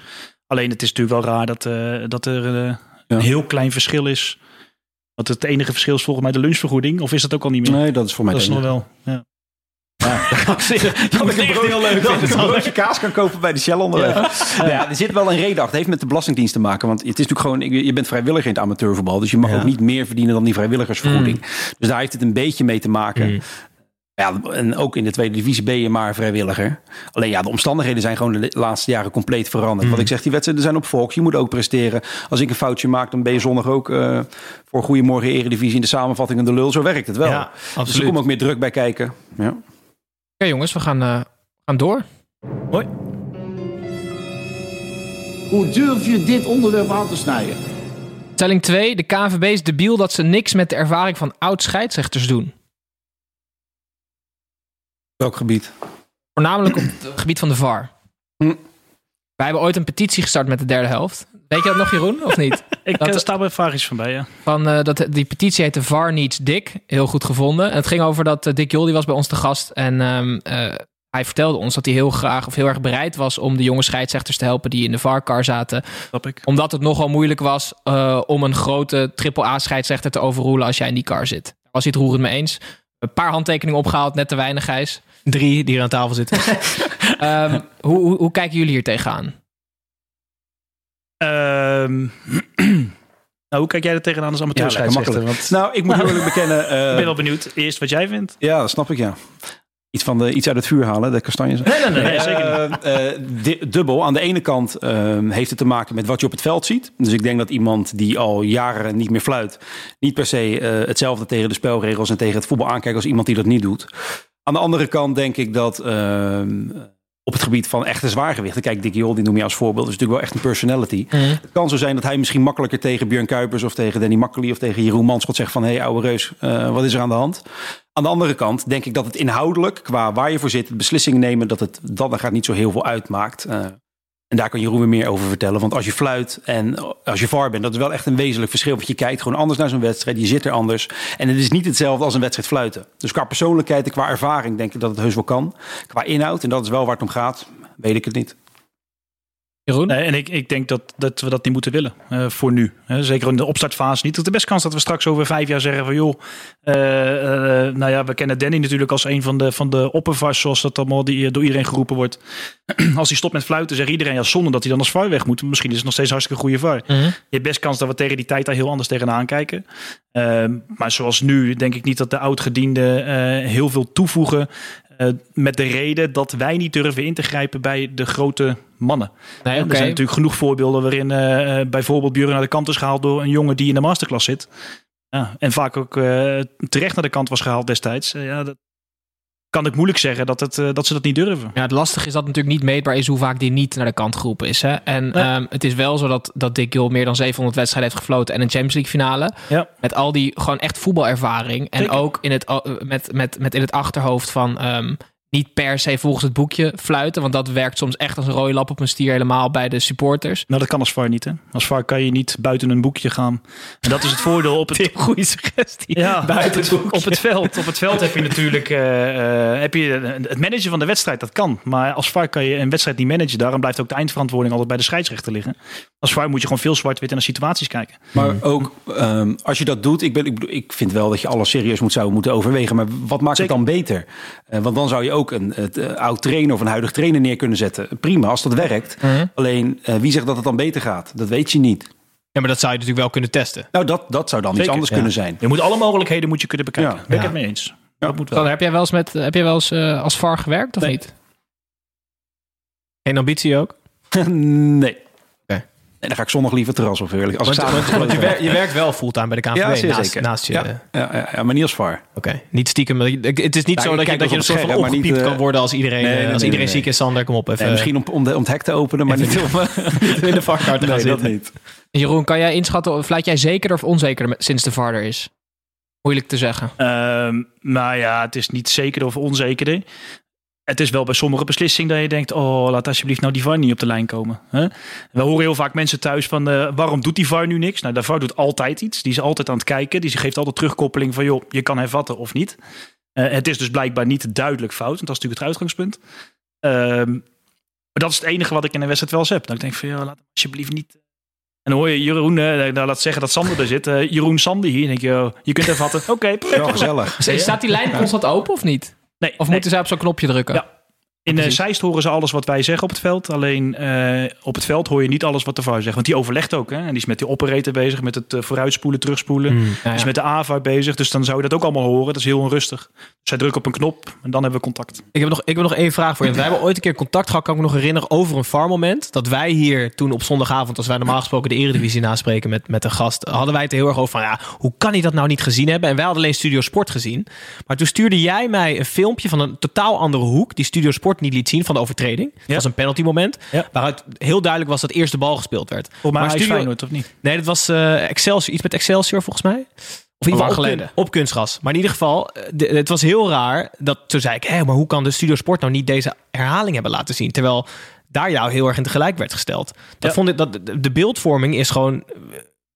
alleen het is natuurlijk wel raar dat, eh, dat er eh, Ja. een heel klein verschil is. Want het enige verschil is volgens mij de lunchvergoeding. Of is dat ook al niet meer? Nee, dat is voor mij dat is nog wel. Ja. *laughs* dat is echt heel leuk. Dat ik een broodje kaas kan kopen bij de Shell onderweg. Nou Ja. er zit wel een reden achter. Het heeft met de Belastingdienst te maken. Want het is natuurlijk gewoon, je bent vrijwilliger in het amateurvoetbal. Dus je mag Ja. ook niet meer verdienen dan die vrijwilligersvergoeding. Dus daar heeft het een beetje mee te maken. Mm. Ja, en ook in de tweede divisie ben je maar vrijwilliger. Alleen ja, de omstandigheden zijn gewoon de laatste jaren compleet veranderd. Wat ik zeg, die wedstrijden zijn op volks. Je moet ook presteren. Als ik een foutje maak, dan ben je zondag ook eh, voor Goedemorgen Eredivisie in de samenvattingen de lul. Zo werkt het wel. Ja, dus er komt ook meer druk bij kijken. Ja. Oké jongens, we gaan, eh, gaan door. Hoe durf je dit onderwerp aan te snijden? Stelling 2. De KNVB is debiel dat ze niks met de ervaring van oud-scheidsrechters doen. Welk gebied? Voornamelijk op het gebied van de VAR. Hm. Wij hebben ooit een petitie gestart met de derde helft. Weet je dat nog, Jeroen? Of niet? *laughs* Ik Dat- eh, sta bij vraagjes van bij, ja. Van, eh, dat, die petitie heette VAR Needs Dick. Heel goed gevonden. En het ging over dat eh, Dick Jol, die was bij ons te gast. En ehm, eh, hij vertelde ons dat hij heel graag of heel erg bereid was om de jonge scheidsrechters te helpen die in de VAR-car zaten. Snap ik. Omdat het nogal moeilijk was eh, om een grote triple-A-scheidsrechter te overroelen als jij in die car zit. Daar was hij het roerend mee eens. Een paar handtekeningen opgehaald, net te weinig, Gijs. Drie die hier aan tafel zitten. *laughs* Ehm, hoe, hoe, hoe kijken jullie hier tegenaan? Ehm, *clears throat* nou, hoe kijk jij er tegenaan als Ja, amateur makkelijk. Want, Nou, ik moet Nou, eerlijk bekennen... *laughs* eh, ik ben wel benieuwd eerst wat jij vindt. Ja, dat snap ik, ja. Iets, van de, iets uit het vuur halen, de kastanjes. Nee, nee, nee, nee, zeker Eh, eh, dubbel. Aan de ene kant eh, heeft het te maken met wat je op het veld ziet. Dus ik denk dat iemand die al jaren niet meer fluit... niet per se eh, hetzelfde tegen de spelregels en tegen het voetbal aankijkt... als iemand die dat niet doet. Aan de andere kant denk ik dat... eh, op het gebied van echte zwaargewichten. Kijk, Dick Jol, die noem je als voorbeeld. Is natuurlijk wel echt een personality. Het kan zo zijn dat hij misschien makkelijker tegen Björn Kuipers... of tegen Danny Makkely of tegen Jeroen Manschot zegt van... hé, hey, ouwe reus, eh, wat is er aan de hand? Aan de andere kant denk ik dat het inhoudelijk... qua waar je voor zit, beslissingen nemen... dat het dat er gaat niet zo heel veel uitmaakt. Eh, en daar kan Jeroen weer meer over vertellen. Want als je fluit en als je VAR bent... dat is wel echt een wezenlijk verschil. Want je kijkt gewoon anders naar zo'n wedstrijd. Je zit er anders. En het is niet hetzelfde als een wedstrijd fluiten. Dus qua persoonlijkheid en qua ervaring denk ik dat het heus wel kan. Qua inhoud, en dat is wel waar het om gaat... weet ik het niet. Jeroen? Nee, en ik, ik denk dat, dat we dat niet moeten willen eh, voor nu. Zeker in de opstartfase niet. Het is de beste kans dat we straks over vijf jaar zeggen van joh, eh, eh, nou ja, we kennen Danny natuurlijk als een van de, van de oppervars, zoals dat allemaal die, door iedereen geroepen wordt. *clears throat* als hij stopt met fluiten, zegt iedereen ja, zonder dat hij dan als VAR weg moet. Misschien is het nog steeds een hartstikke goede VAR. Mhm. Je hebt best kans dat we tegen die tijd daar heel anders tegenaan kijken. Ehm, maar zoals nu denk ik niet dat de oudgedienden heel veel toevoegen. Eh, met de reden dat wij niet durven in te grijpen bij de grote mannen. Nee, Er oké. zijn natuurlijk genoeg voorbeelden waarin eh, eh, bijvoorbeeld Buren naar de kant is gehaald door een jongen die in de masterclass zit. Ja, en vaak ook eh, terecht naar de kant was gehaald destijds. Eh, ja, dat kan ik moeilijk zeggen dat, het, eh, dat ze dat niet durven. Ja, het lastige is dat het natuurlijk niet meetbaar is hoe vaak die niet naar de kant geroepen is. Hè? En ehm, het is wel zo dat, dat Dick meer dan 700 wedstrijden heeft gefloten en een Champions League finale. Ja. Met al die gewoon echt voetbalervaring. En Zeker. ook in het, o- met, met, met in het achterhoofd van ehm, niet per se volgens het boekje fluiten. Want dat werkt soms echt als een rode lap op een stier helemaal bij de supporters. Nou, dat kan als VAR niet. Hè? Als VAR kan je niet buiten een boekje gaan. En dat is het voordeel op het... *laughs* Goede suggestie. Ja, Buiten op, het, boekje. op het veld. Op het veld heb je natuurlijk eh, eh, heb je het managen van de wedstrijd. Dat kan. Maar als VAR kan je een wedstrijd niet managen. Daarom blijft ook de eindverantwoording altijd bij de scheidsrechter liggen. Als VAR moet je gewoon veel zwart-wit naar situaties kijken. Maar ook ehm, als je dat doet, ik, ben, ik, bedoel, ik vind wel dat je alles serieus moet, zou moeten overwegen. Maar wat maakt Zeker. het dan beter? Eh, want dan zou je ook een het, eh, oud trainer of een huidig trainer neer kunnen zetten. Prima, als dat werkt. Alleen eh, wie zegt dat het dan beter gaat? Dat weet je niet. Ja, maar dat zou je natuurlijk wel kunnen testen. Nou, dat, dat zou dan iets anders ja. kunnen zijn. Je moet alle mogelijkheden moet je kunnen bekijken. Ja. Ben ik Ja. het mee eens. Dat moet wel. Dan heb jij wel eens, met, heb jij wel eens eh, als VAR gewerkt of Nee. niet? Geen ambitie ook? *laughs* nee. En dan ga ik zondag liever terras op eerlijk. Als Want, ik want, zaterdag want je, wer- je werkt wel fulltime bij de KNVB. Ja, zeer naast, zeker. naast je. Ja, ja, ja, ja, maar niet als VAR. Oké, niet stiekem. Het is niet Ja, zo dat je, dat je een soort op van maar niet, opgepiept eh, kan worden als iedereen, nee, eh, nee, als nee, iedereen nee, ziek is. Sander, kom op even. Nee, misschien om, om, de, om het hek te openen, maar niet om... *laughs* in de varkant te gaan nee, dat zitten. niet. Jeroen, kan jij inschatten, fluit jij zeker of onzeker met- sinds de VAR er is? Moeilijk te zeggen. Ehm, nou ja, het is niet zeker of onzeker. Het is wel bij sommige beslissingen dat je denkt... oh, laat alsjeblieft nou die VAR niet op de lijn komen. Hè? We horen heel vaak mensen thuis van... eh, waarom doet die VAR nu niks? Nou, de VAR doet altijd iets. Die is altijd aan het kijken. Die geeft altijd terugkoppeling van... joh, je kan hervatten of niet. Eh, het is dus blijkbaar niet duidelijk fout. Want dat is natuurlijk het uitgangspunt. Ehm, maar dat is het enige wat ik in een wedstrijd wel eens heb. Dat ik denk van, ja, laat alsjeblieft niet... En dan hoor je Jeroen, eh, nou, laat zeggen dat Sander er zit. Jeroen Sandy hier. En denk je, oh, je kunt hervatten. Oké, Wel gezellig. Staat die lijn constant open of niet? Nee, Of nee. moeten zij op zo'n knopje drukken? Ja. In uh, Precies. Zeist horen ze alles wat wij zeggen op het veld. Alleen eh, op het veld hoor je niet alles wat de VAR zegt. Want die overlegt ook. Hè? En die is met die operator bezig. Met het eh, vooruitspoelen, terugspoelen. Mm. Ja, ja. Die is met de AVAR bezig. Dus dan zou je dat ook allemaal horen. Dat is heel onrustig. Zij drukken op een knop en dan hebben we contact. Ik heb, nog, ik heb nog één vraag voor je. Want wij hebben ooit een keer contact gehad, kan ik me nog herinneren, over een VAR-moment. Dat wij hier toen op zondagavond, als wij normaal gesproken de Eredivisie naspreken met, met een gast, hadden wij het heel erg over van, ja, hoe kan hij dat nou niet gezien hebben? En wij hadden alleen Studio Sport gezien. Maar toen stuurde jij mij een filmpje van een totaal andere hoek, die Studio Sport niet liet zien, van de overtreding. Dat was een penalty moment, waaruit heel duidelijk was dat eerst de bal gespeeld werd. Voor mij Maar Studio... Feyenoord, of niet? Nee, dat was eh, Excelsior, iets met Excelsior volgens mij. Of in ieder geval op, op kunstgras. Maar in ieder geval, eh, de- het was heel raar. Dat, toen zei ik, hé, maar hoe kan de Studio Sport nou niet deze herhaling hebben laten zien? Terwijl daar jou heel erg in tegelijk werd gesteld. Dat Ja. vond ik, dat, de- beeldvorming is gewoon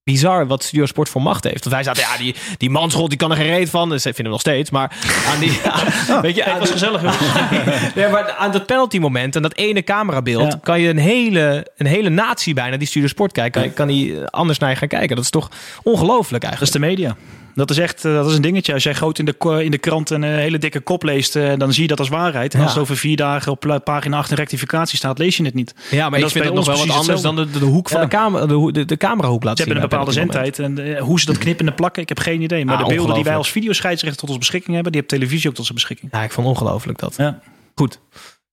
bizar wat Studio Sport voor macht heeft. Want wij zaten, ja, die, die manschot die kan er geen reet van. Dus ik vind hem nog steeds. Maar aan die, *laughs* aan- weet je, aan Het was gezellig. *laughs* maar aan dat penalty moment en dat ene camerabeeld Ja. kan je een hele, een hele natie bijna die Studio Sport kijkt, kan, kan die anders naar je gaan kijken. Dat is toch ongelooflijk Dat eigenlijk. is de media. Dat is echt eh, dat is een dingetje. Als jij groot in de, in de krant een eh, hele dikke kop leest, eh, dan zie je dat als waarheid. En Ja. als het over vier dagen op pagina 8 een rectificatie staat, lees je het niet. Ja, maar ik vind het nog wel ons wat anders dan de, de hoek van Ja. de, camera, de, ho- de, de camerahoek laten Ze zien. hebben een bepaalde zendtijd. En hoe ze dat knippen en plakken, ik heb geen idee. Maar Ah, de beelden die wij als videoscheidsrechter tot onze beschikking hebben, die hebben televisie ook tot zijn beschikking. Ja, ik vond ongelooflijk dat. Ja. Goed.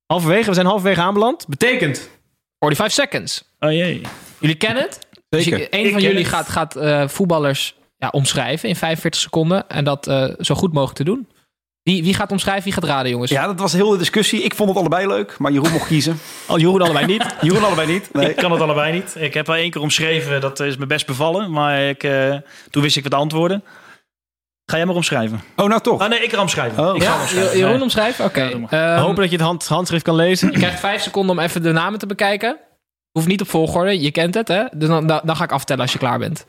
Halverwege, we zijn halverwege aanbeland. Betekent 45 seconds. Oh jee. Jullie kennen het? Dus Zeker. Ik van jullie het. gaat, gaat eh, voetballers ja, omschrijven in 45 seconden. En dat eh, zo goed mogelijk te doen. Wie, wie gaat omschrijven, wie gaat raden, jongens? Ja, dat was heel de discussie. Ik vond het allebei leuk, maar Jeroen mocht kiezen. al *laughs* Jeroen allebei niet. *laughs* Jeroen allebei niet. Nee. Ik kan het allebei niet. Ik heb wel één keer omschreven, dat is me best bevallen. Maar ik, eh, toen wist ik wat de antwoorden. Ga jij maar omschrijven. Oh, nou toch. Oh nee, ik ga omschrijven. Oh. ik ga omschrijven. Jeroen omschrijven? Oké. Ja, maar. Ehm, Hopen dat je het hand, handschrift kan lezen. Je krijgt vijf seconden om even de namen te bekijken. Hoeft niet op volgorde, je kent het, hè? Dus dan, dan, dan ga ik aftellen als je klaar bent.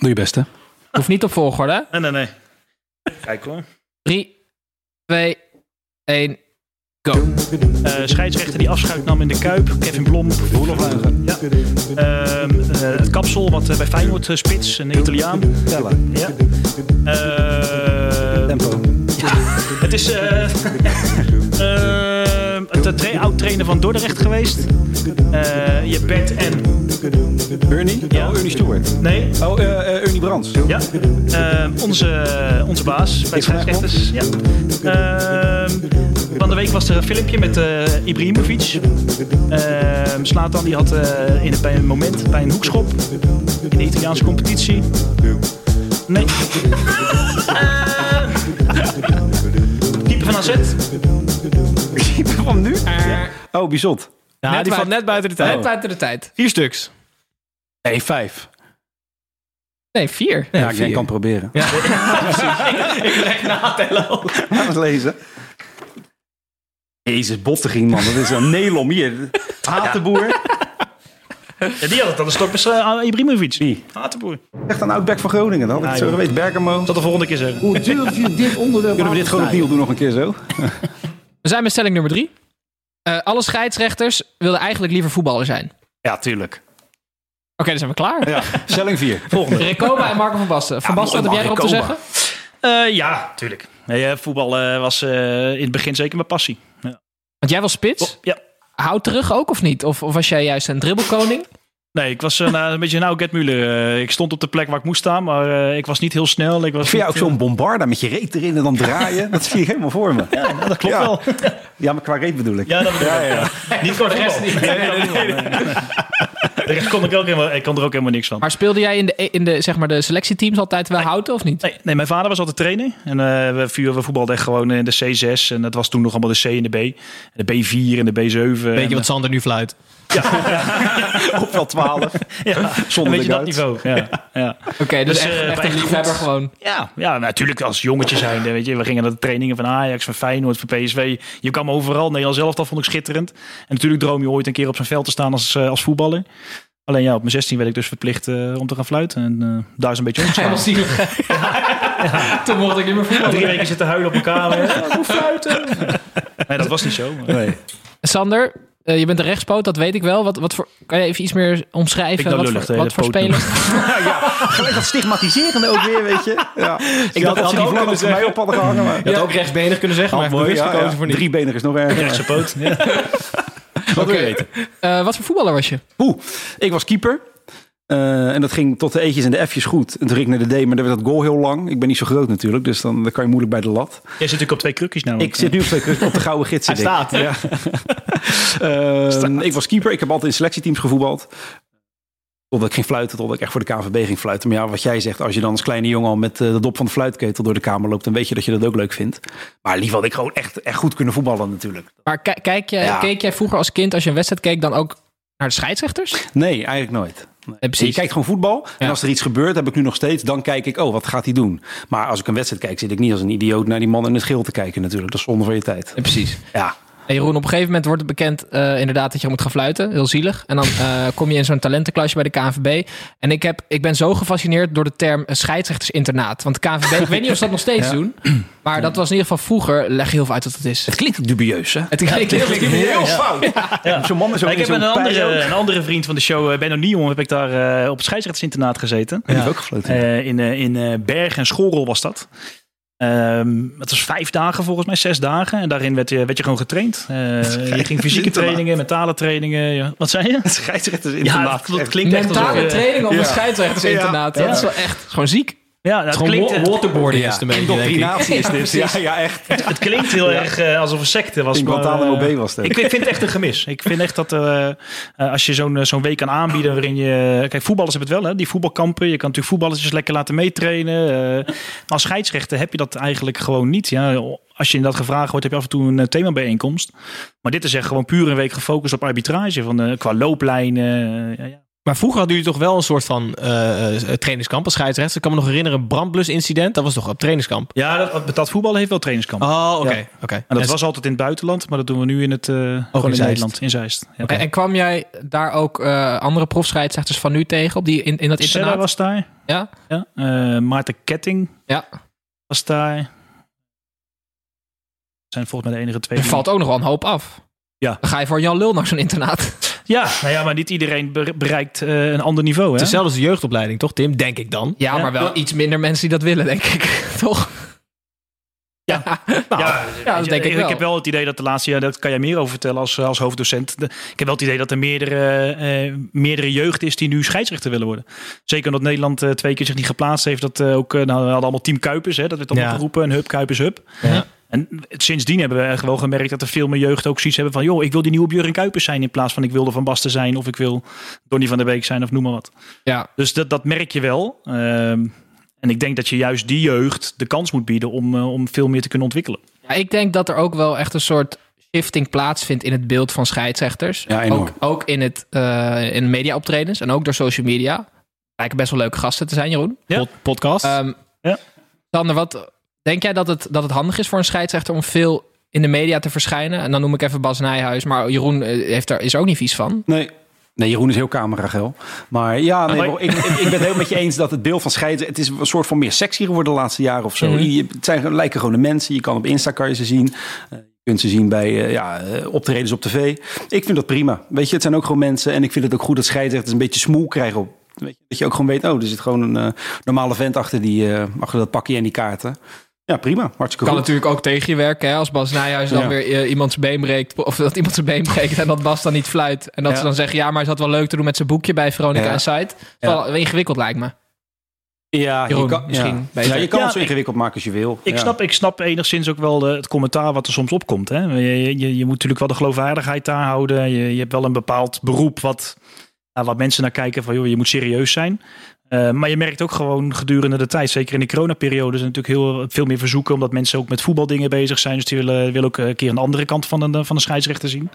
Doe je best, hè? Hoeft niet op volgorde. hè? Nee, nee, nee. Kijk hoor. Drie, twee, één, go. Eh, scheidsrechter die afschuit nam in de Kuip. Kevin Blom. Ja. Ehm, eh, het kapsel wat eh, bij Feyenoord spits. Een Italiaan. Tellen. Ja. Eh, Tempo. het is eh uh, *laughs* tra oud trainer van Dordrecht geweest. Eh, je Bert en... Ernie? Ja. Oh, Ernie Stewart. Nee, Oh, eh eh, Ernie Brands. Ja, onze, onze baas bij scheidsrechters. Ja. Van de week was er een filmpje met Ibrahimovic. Slatan die had in, bij een moment bij een hoekschop in de Italiaanse competitie. Nee. *laughs* Keeper van AZ. Keeper van nu? Eh, Oh, Bizot. Ja, Net die valt net buiten de tijd. Net buiten de tijd. Vier stuks. Nee, vijf. Nee, vier. Ja, ik kan proberen. Ja. *laughs* ik leg natellen ook. Ga eens lezen. Jezus, bottegien, man. Dat is een Nelom hier. Hatenboer. Ja, die had het aan de stok uh, Ibrahimovic. Wie? Hatenboer. Echt een oud-back van Groningen. Dan had ik Ja, zo geweten. Bergamo. Dat de volgende keer zeggen. Hoe durf je dit onderwerp Kunnen we dit gewoon opnieuw doen nog een keer zo? *laughs* We zijn met stelling nummer drie. Eh, alle scheidsrechters wilden eigenlijk liever voetballer zijn. Oké, Ja, tuurlijk. dan zijn we klaar. Ja, *laughs* stelling 4. Volgende. *laughs* Recoba en Marco van Basten. Van Ja, Basten, wat heb jij erop te zeggen? Eh, ja, tuurlijk. Nee, eh, voetbal eh, was eh, in het begin zeker mijn passie. Ja. Want jij was spits. Ja. Houd terug ook of niet? Of, of was jij juist een dribbelkoning? Nee, ik was eh, nou, een beetje een oude Gert Muller. Eh, ik stond op de plek waar ik moest staan, maar eh, ik was niet heel snel. Ik was Ik vind jou ook zo'n bombarda met je reet erin en dan draaien. Dat zie ik helemaal voor me. ja, dat klopt Ja. wel. Ja, maar qua reet bedoel ik. Ja, dat bedoel ik. Ja, *laughs* Niet voor de rest niet. Nee, nee, nee, rest kon ik, ook helemaal, ik kon er ook helemaal niks van. Maar speelde jij in de, in de, zeg maar de selectieteams altijd wel houten of niet? Nee, nee, mijn vader was altijd trainer. En eh, we, vuur, we voetbalden echt gewoon in de C6. En dat was toen nog allemaal de C en de B. En de B4 en de B7. Weet en, je wat Sander nu fluit? *laughs* Op wel 12. Ja, Zonder een beetje de dat niveau. Ja, ja. Oké, dus, Dus, echt, eh, echt een goed- liefhebber gewoon. Ja, ja, natuurlijk als jongetje zijnde, weet je. We gingen naar de trainingen van Ajax, van Feyenoord, van PSV. Je kwam overal. Nederland zelf, dat vond ik schitterend. En natuurlijk droom je ooit een keer op zo'n veld te staan als, eh, als voetballer. Alleen ja, op mijn 16 werd ik dus verplicht eh, om te gaan fluiten. En eh, daar is een beetje was omgeslagen. zielig. *laughs* *laughs* Toen mocht ik niet meer voetballen. Drie weken zitten huilen op elkaar. hè. Ja, ik moet fluiten. Nee, dat was niet zo. maar- Nee. Sander, eh, je bent een rechtspoot, dat weet ik wel. Wat, wat voor, kan je even iets meer omschrijven? Wat lullig, voor, wat voor speler? *laughs* Gelijk dat stigmatiserende ook weer, weet je. *laughs* Ja. Ik had- dacht dat ze die ook kunnen mij op hadden gehangen. Maar... Je had ook rechtsbenig kunnen zeggen, maar ja, gekozen ja. voor niet. Driebenig is nog erger. Rechtse poot. Ja. *laughs* Wat wil je weten? Eh, wat voor voetballer was je? Oeh, ik was keeper. Eh, en dat ging tot de eetjes en de F'jes goed. En toen ging ik naar de D, maar dan werd dat goal heel lang. Ik ben niet zo groot natuurlijk, dus dan, dan kan je moeilijk bij de lat. Jij zit natuurlijk op twee krukjes namelijk. Ik zit nu op, twee- op de gouden gids. Hij staat. Ja. *laughs* Ehm, Ik was keeper. Ik heb altijd in selectieteams gevoetbald. Totdat ik ging fluiten, totdat ik echt voor de KNVB ging fluiten. Maar ja, wat jij zegt, als je dan als kleine jongen al met eh, de dop van de fluitketel door de kamer loopt, dan weet je dat je dat ook leuk vindt. Maar liever had ik gewoon echt, echt goed kunnen voetballen natuurlijk. Maar ki- kijk jij, Ja. keek jij vroeger als kind, als je een wedstrijd keek, dan ook naar de scheidsrechters? Nee, eigenlijk nooit. Nee. precies. Je kijkt gewoon voetbal. En Ja. als er iets gebeurt, heb ik nu nog steeds, dan kijk ik, oh, wat gaat hij doen? Maar als ik een wedstrijd kijk, zit ik niet als een idioot naar die man in het geel te kijken natuurlijk. Dat is zonde van je tijd. precies. Ja. En Jeroen, op een gegeven moment wordt het bekend eh, inderdaad dat je moet gaan fluiten. Heel zielig. En dan eh, *laughs* kom je in zo'n talentenklasje bij de KNVB. En ik, heb, ik ben zo gefascineerd door de term eh, scheidsrechtersinternaat. Want de KNVB, ik weet niet of ze dat nog steeds doen. Maar dat was in ieder geval vroeger. Leg je heel veel uit wat het is. Het klinkt dubieus, hè? Het klinkt heel heel fout. Zo'n man is ook ik heb een andere, een andere vriend van de show, eh, Benno Nion, heb ik daar eh, op het scheidsrechtsinternaat gezeten. Die heeft ook gefloten. Eh, in in eh, Berg en Schorrel was dat. Ehm, het was vijf dagen volgens mij, zes dagen. En daarin werd je, werd je gewoon getraind. Eh, *laughs* je ging fysieke trainingen, mentale trainingen. ja. Wat zei je? *laughs* Scheidsrechters Ja, internaat. dat, dat klinkt echt alsof Mentale training op Ja. een scheidsrechtersinternaat. Ja. Dat is wel echt gewoon ziek. Ja, het, Gewoon klinkt, wa- waterboarding is denk ik. Indoctrinatie is *laughs* Ja, dit. Ja, ja, echt. het klinkt heel erg eh, alsof een secte was. In maar, Guantanamo Bay was het. Ik vind, vind het echt een gemis. Ik vind echt dat eh, als je zo'n zo'n week kan aanbieden waarin je... Kijk, voetballers hebben het wel, hè? die voetbalkampen. Je kan natuurlijk voetballertjes lekker laten meetrainen. eh. maar als scheidsrechter heb je dat eigenlijk gewoon niet. Ja, als je in dat gevraagd wordt, heb je af en toe een themabijeenkomst. Maar dit is echt gewoon puur een week gefocust op arbitrage. Van, qua looplijnen. ja, ja. Maar vroeger hadden jullie toch wel een soort van eh, eh, trainingskamp als scheidsrechter. Ik kan me nog herinneren, een brandblusincident. Dat was toch op trainingskamp? Ja, dat, betaald voetbal heeft wel trainingskamp. Oh, oké. Ja. oké. En dat En- was altijd in het buitenland, maar dat doen we nu in het, eh gewoon in, Zeist. Nederland, in Zeist. Ja. En, en kwam jij daar ook eh, andere profscheidsrechters van nu tegen? Op die, in, in dat internaat? was daar. Ja? Ja. Eh, Maarten Ketting Ja. was daar. zijn volgens mij de enige twee. Er valt ook nog wel een hoop af. Ja. Dan ga je voor Jan Lul naar zo'n internaat. Ja, nou ja, maar niet iedereen be- bereikt eh, een ander niveau. Hè? Het is hetzelfde als de jeugdopleiding, toch Tim? Denk ik dan. Ja, Ja. maar wel iets minder mensen die dat willen, denk ik. *laughs* Toch? Ja. Nou, ja, ja, dat denk ik wel. Ik heb wel het idee dat de laatste jaar, dat kan jij meer over vertellen als, als hoofddocent. De- ik heb wel het idee dat er meerdere, eh, meerdere jeugd is die nu scheidsrechter willen worden. Zeker omdat Nederland eh, twee keer zich niet geplaatst heeft. Dat eh, ook, eh, nou, we hadden allemaal team Kuipers, hè, dat werd allemaal Ja. geroepen. Een hub, Kuipers, hub. Ja. En sindsdien hebben we echt wel gemerkt dat er veel meer jeugd ook zoiets hebben van... joh, ik wil die nieuwe Björn Kuipers zijn in plaats van ik wilde Van Basten zijn... of ik wil Donny van der Beek zijn of noem maar wat. Ja. Dus dat, dat merk je wel. Ehm, en ik denk dat je juist die jeugd de kans moet bieden om, eh, om veel meer te kunnen ontwikkelen. Ja, ik denk dat er ook wel echt een soort shifting plaatsvindt in het beeld van scheidsrechters. Ja, enorm. ook, ook in, het, eh in mediaoptredens en ook door social media. Lijken best wel leuke gasten te zijn, Jeroen. Ja. Pod- podcast. Ehm Ja. Sander, wat denk jij dat het, dat het handig is voor een scheidsrechter om veel in de media te verschijnen? En dan noem ik even Bas Nijhuis, maar Jeroen eh, heeft er, is er ook niet vies van. Nee. Nee, Jeroen is heel cameragel. Maar ja, nee, Maar- maar ik, ik, ik ben het heel met je eens dat het beeld van scheiden... Het is een soort van meer sexy geworden de laatste jaren of zo. Je- Het zijn, lijken gewoon de mensen. Je kan op Insta kan je ze zien. Eh, Je kunt ze zien bij eh, ja, optredens op tv. Ik vind dat prima. Weet je, het zijn ook gewoon mensen. En ik vind het ook goed dat scheidsrechters een beetje smoel krijgen op... Weet je, dat je ook gewoon weet, oh, er zit gewoon een normale vent achter, die, achter dat pakje en die kaarten. Ja, prima. Hartstikke Kan goed. natuurlijk ook tegen je werken, hè? als Bas Nijhuis dan Ja. weer eh, iemand zijn been breekt. Of dat iemand zijn *laughs* been breekt en dat Bas dan niet fluit. En dat Ja. ze dan zeggen, ja, maar hij zat wel leuk te doen met zijn boekje bij Veronica Ja. en Site. Dat is wel ingewikkeld lijkt me. Ja, Jeroen, je kan, misschien ja. je kan Ja, het zo ik- ingewikkeld maken als je wil. Ik, Ja. snap, ik snap enigszins ook wel de, het commentaar wat er soms opkomt. Hè? Je, je, je moet natuurlijk wel de geloofwaardigheid daar houden. Je, je hebt wel een bepaald beroep wat, ja, wat mensen naar kijken van joh, je moet serieus zijn. Eh, maar je merkt ook gewoon gedurende de tijd, zeker in de coronaperiode, er natuurlijk heel veel meer verzoeken, omdat mensen ook met voetbaldingen bezig zijn. Dus die willen, willen ook een keer een andere kant van de, van de scheidsrechter zien.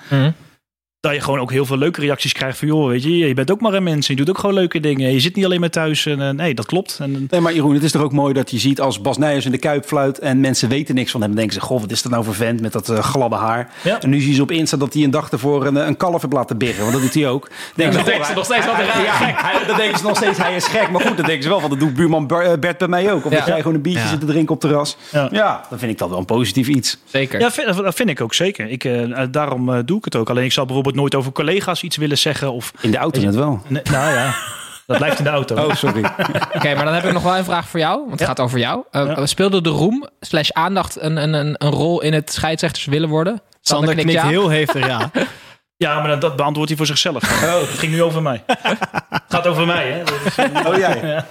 Dat je gewoon ook heel veel leuke reacties krijgt van joh, weet je, je bent ook maar een mens, je doet ook gewoon leuke dingen. Je zit niet alleen maar thuis. En, eh, nee, dat klopt. En, Nee, maar Jeroen, het is toch ook mooi dat je ziet als Bas Nijers in de Kuip fluit en mensen weten niks van hem. Denken ze, goh, wat is dat nou voor vent met dat eh, gladde haar. Ja. En nu zie je ze op Insta dat hij een dag ervoor een, eh, een kalf heeft laten biggen. Want dat doet hij ook. Denken dan denken ze nog steeds wat ja, hij- Dan denken ze nog steeds, hij is gek. Maar goed, dan denken ze wel van, dat doet buurman Ber- eh, Bert bij mij ook. Of Ja. dat jij gewoon een biertje Ja. zit te drinken op terras. Ja. Ja. dan vind ik dat wel een positief iets. Zeker. Ja, vind- dat vind ik ook zeker. Ik, eh, daarom eh, doe ik het ook. Alleen ik zal bijvoorbeeld nooit over collega's iets willen zeggen. Of, In de auto net wel. Nou ja, dat blijft in de auto. *laughs* Oh, sorry. *laughs* Oké, maar dan heb ik nog wel een vraag voor jou. Want het Ja. gaat over jou. Eh, Ja. Speelde de roem slash aandacht een, een, een, een rol in het scheidsrechters willen worden? Sander knikt ja. heel heftig, ja. *laughs* Ja, maar dat, dat beantwoordt hij voor zichzelf. Oh, het ging nu over mij. Het gaat over mij, hè? Is, Oh, jij.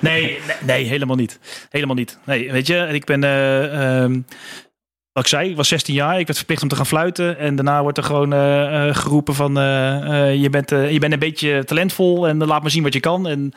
Nee, nee, nee, helemaal niet. Helemaal niet. Nee, weet je, ik ben... eh, ehm, wat ik zei, ik was 16 jaar. Ik werd verplicht om te gaan fluiten. En daarna wordt er gewoon eh, eh, geroepen van... eh, eh, je, bent, eh, je bent een beetje talentvol en laat maar zien wat je kan. En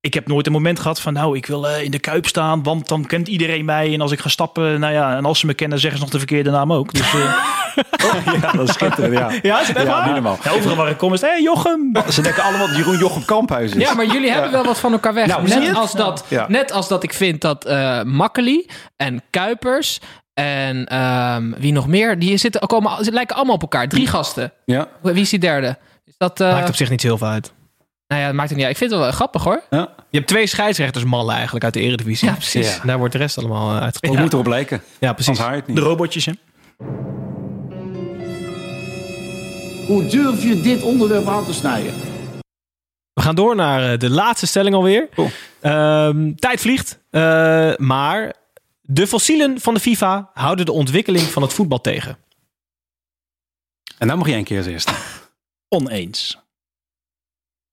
ik heb nooit een moment gehad van... nou, ik wil in de Kuip staan, want dan kent iedereen mij. En als ik ga stappen, nou ja... en als ze me kennen, zeggen ze nog de verkeerde naam ook. Dus eh, *laughs* Ja, dat is schitterend, ja. Ja, is het echt Ja, waar? ja, overal waar ik kom is... hé, hey, Jochem! Ze denken allemaal dat Jeroen Jochem Kamphuis is. Ja, maar jullie hebben wel wat van elkaar weg. Nou, net, als dat, Ja. net als dat ik vind dat eh Makkeli en Kuipers En ehm, wie nog meer? Die zitten, komen, ze lijken allemaal op elkaar. Drie gasten. Ja. Wie is die derde? Is dat, eh, Maakt op zich niet zo heel veel uit. Nou ja, dat maakt het niet uit. Ik vind het wel grappig hoor. ja. Je hebt twee scheidsrechtersmallen eigenlijk uit de Eredivisie. Ja, precies. Daar wordt de rest allemaal uh, Hoe uitgesproken. moet erop lijken? Ja, precies. Het. De robotjes, hè? Hoe durf je dit onderwerp aan te snijden? We gaan door naar eh, de laatste stelling alweer. Cool. Ehm, tijd vliegt. Eh, maar de fossielen van de FIFA houden de ontwikkeling van het voetbal tegen. En dan mag jij een keer als eerste. Oneens.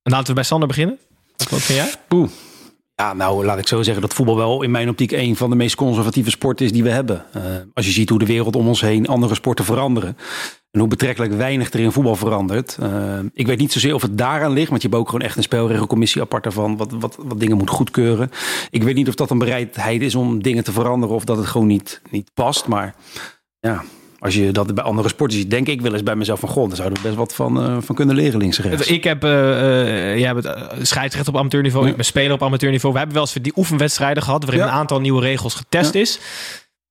En laten we bij Sander beginnen. Wat vind jij? Oeh. Ja, nou laat ik zo zeggen dat voetbal wel in mijn optiek een van de meest conservatieve sporten is die we hebben. Eh, als je ziet hoe de wereld om ons heen andere sporten veranderen. En hoe betrekkelijk weinig er in voetbal verandert. Eh, ik weet niet zozeer of het daaraan ligt. Want je hebt ook gewoon echt een spelregelcommissie apart daarvan. Wat, wat, wat dingen moet goedkeuren. Ik weet niet of dat een bereidheid is om dingen te veranderen. Of dat het gewoon niet, niet past. Maar ja, als je dat bij andere sporten ziet. Denk ik wel eens bij mezelf van. Goh, daar zouden we best wat van, eh, van kunnen leren links en rechts. Ik heb, eh, eh, jij bent scheidsrechter op amateurniveau. Ik ben speler op amateurniveau. We hebben wel eens die oefenwedstrijden gehad. Waarin Ja. een aantal nieuwe regels getest Ja. is.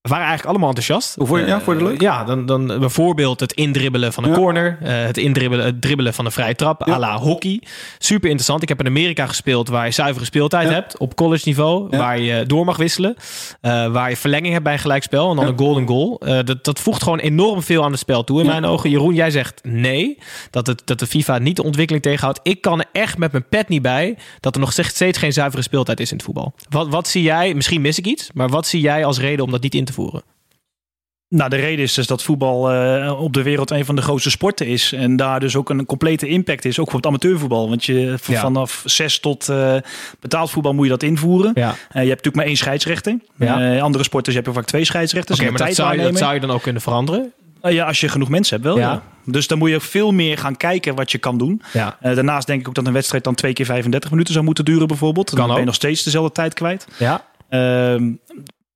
We waren eigenlijk allemaal enthousiast. Hoe vond je- ja, vond je het leuk? Eh, ja, dan, dan bijvoorbeeld het indribbelen van een Ja. corner. eh, het indribbelen, het dribbelen van een vrije trap. Ja. à la hockey. Super interessant. Ik heb in Amerika gespeeld waar je zuivere speeltijd Ja. hebt. Op college niveau. Waar je door mag wisselen. eh, waar je verlenging hebt bij een gelijkspel. En dan een golden goal. Eh, dat, dat voegt gewoon enorm veel aan het spel toe in mijn ogen. Jeroen, jij zegt nee. Dat, het, dat de FIFA niet de ontwikkeling tegenhoudt. Ik kan er echt met mijn pet niet bij. Dat er nog steeds geen zuivere speeltijd is in het voetbal. Wat, wat zie jij? Misschien mis ik iets. Maar wat zie jij als reden om dat niet in te voeren? Nou, de reden is dus dat voetbal eh, op de wereld een van de grootste sporten is. En daar dus ook een complete impact is, ook voor het amateurvoetbal. Want je, Ja. vanaf zes tot eh, betaald voetbal moet je dat invoeren. Ja. Eh, je hebt natuurlijk maar één scheidsrechter. Ja. Andere sporten heb je vaak twee scheidsrechters. Oké, en maar dat zou, je, dat zou je dan ook kunnen veranderen. Ja, als je genoeg mensen hebt wel. Ja. Dus dan moet je veel meer gaan kijken wat je kan doen. Ja. Daarnaast denk ik ook dat een wedstrijd dan twee keer 35 minuten zou moeten duren bijvoorbeeld. Kan dan ben ook. je nog steeds dezelfde tijd kwijt. Ja. Ehm,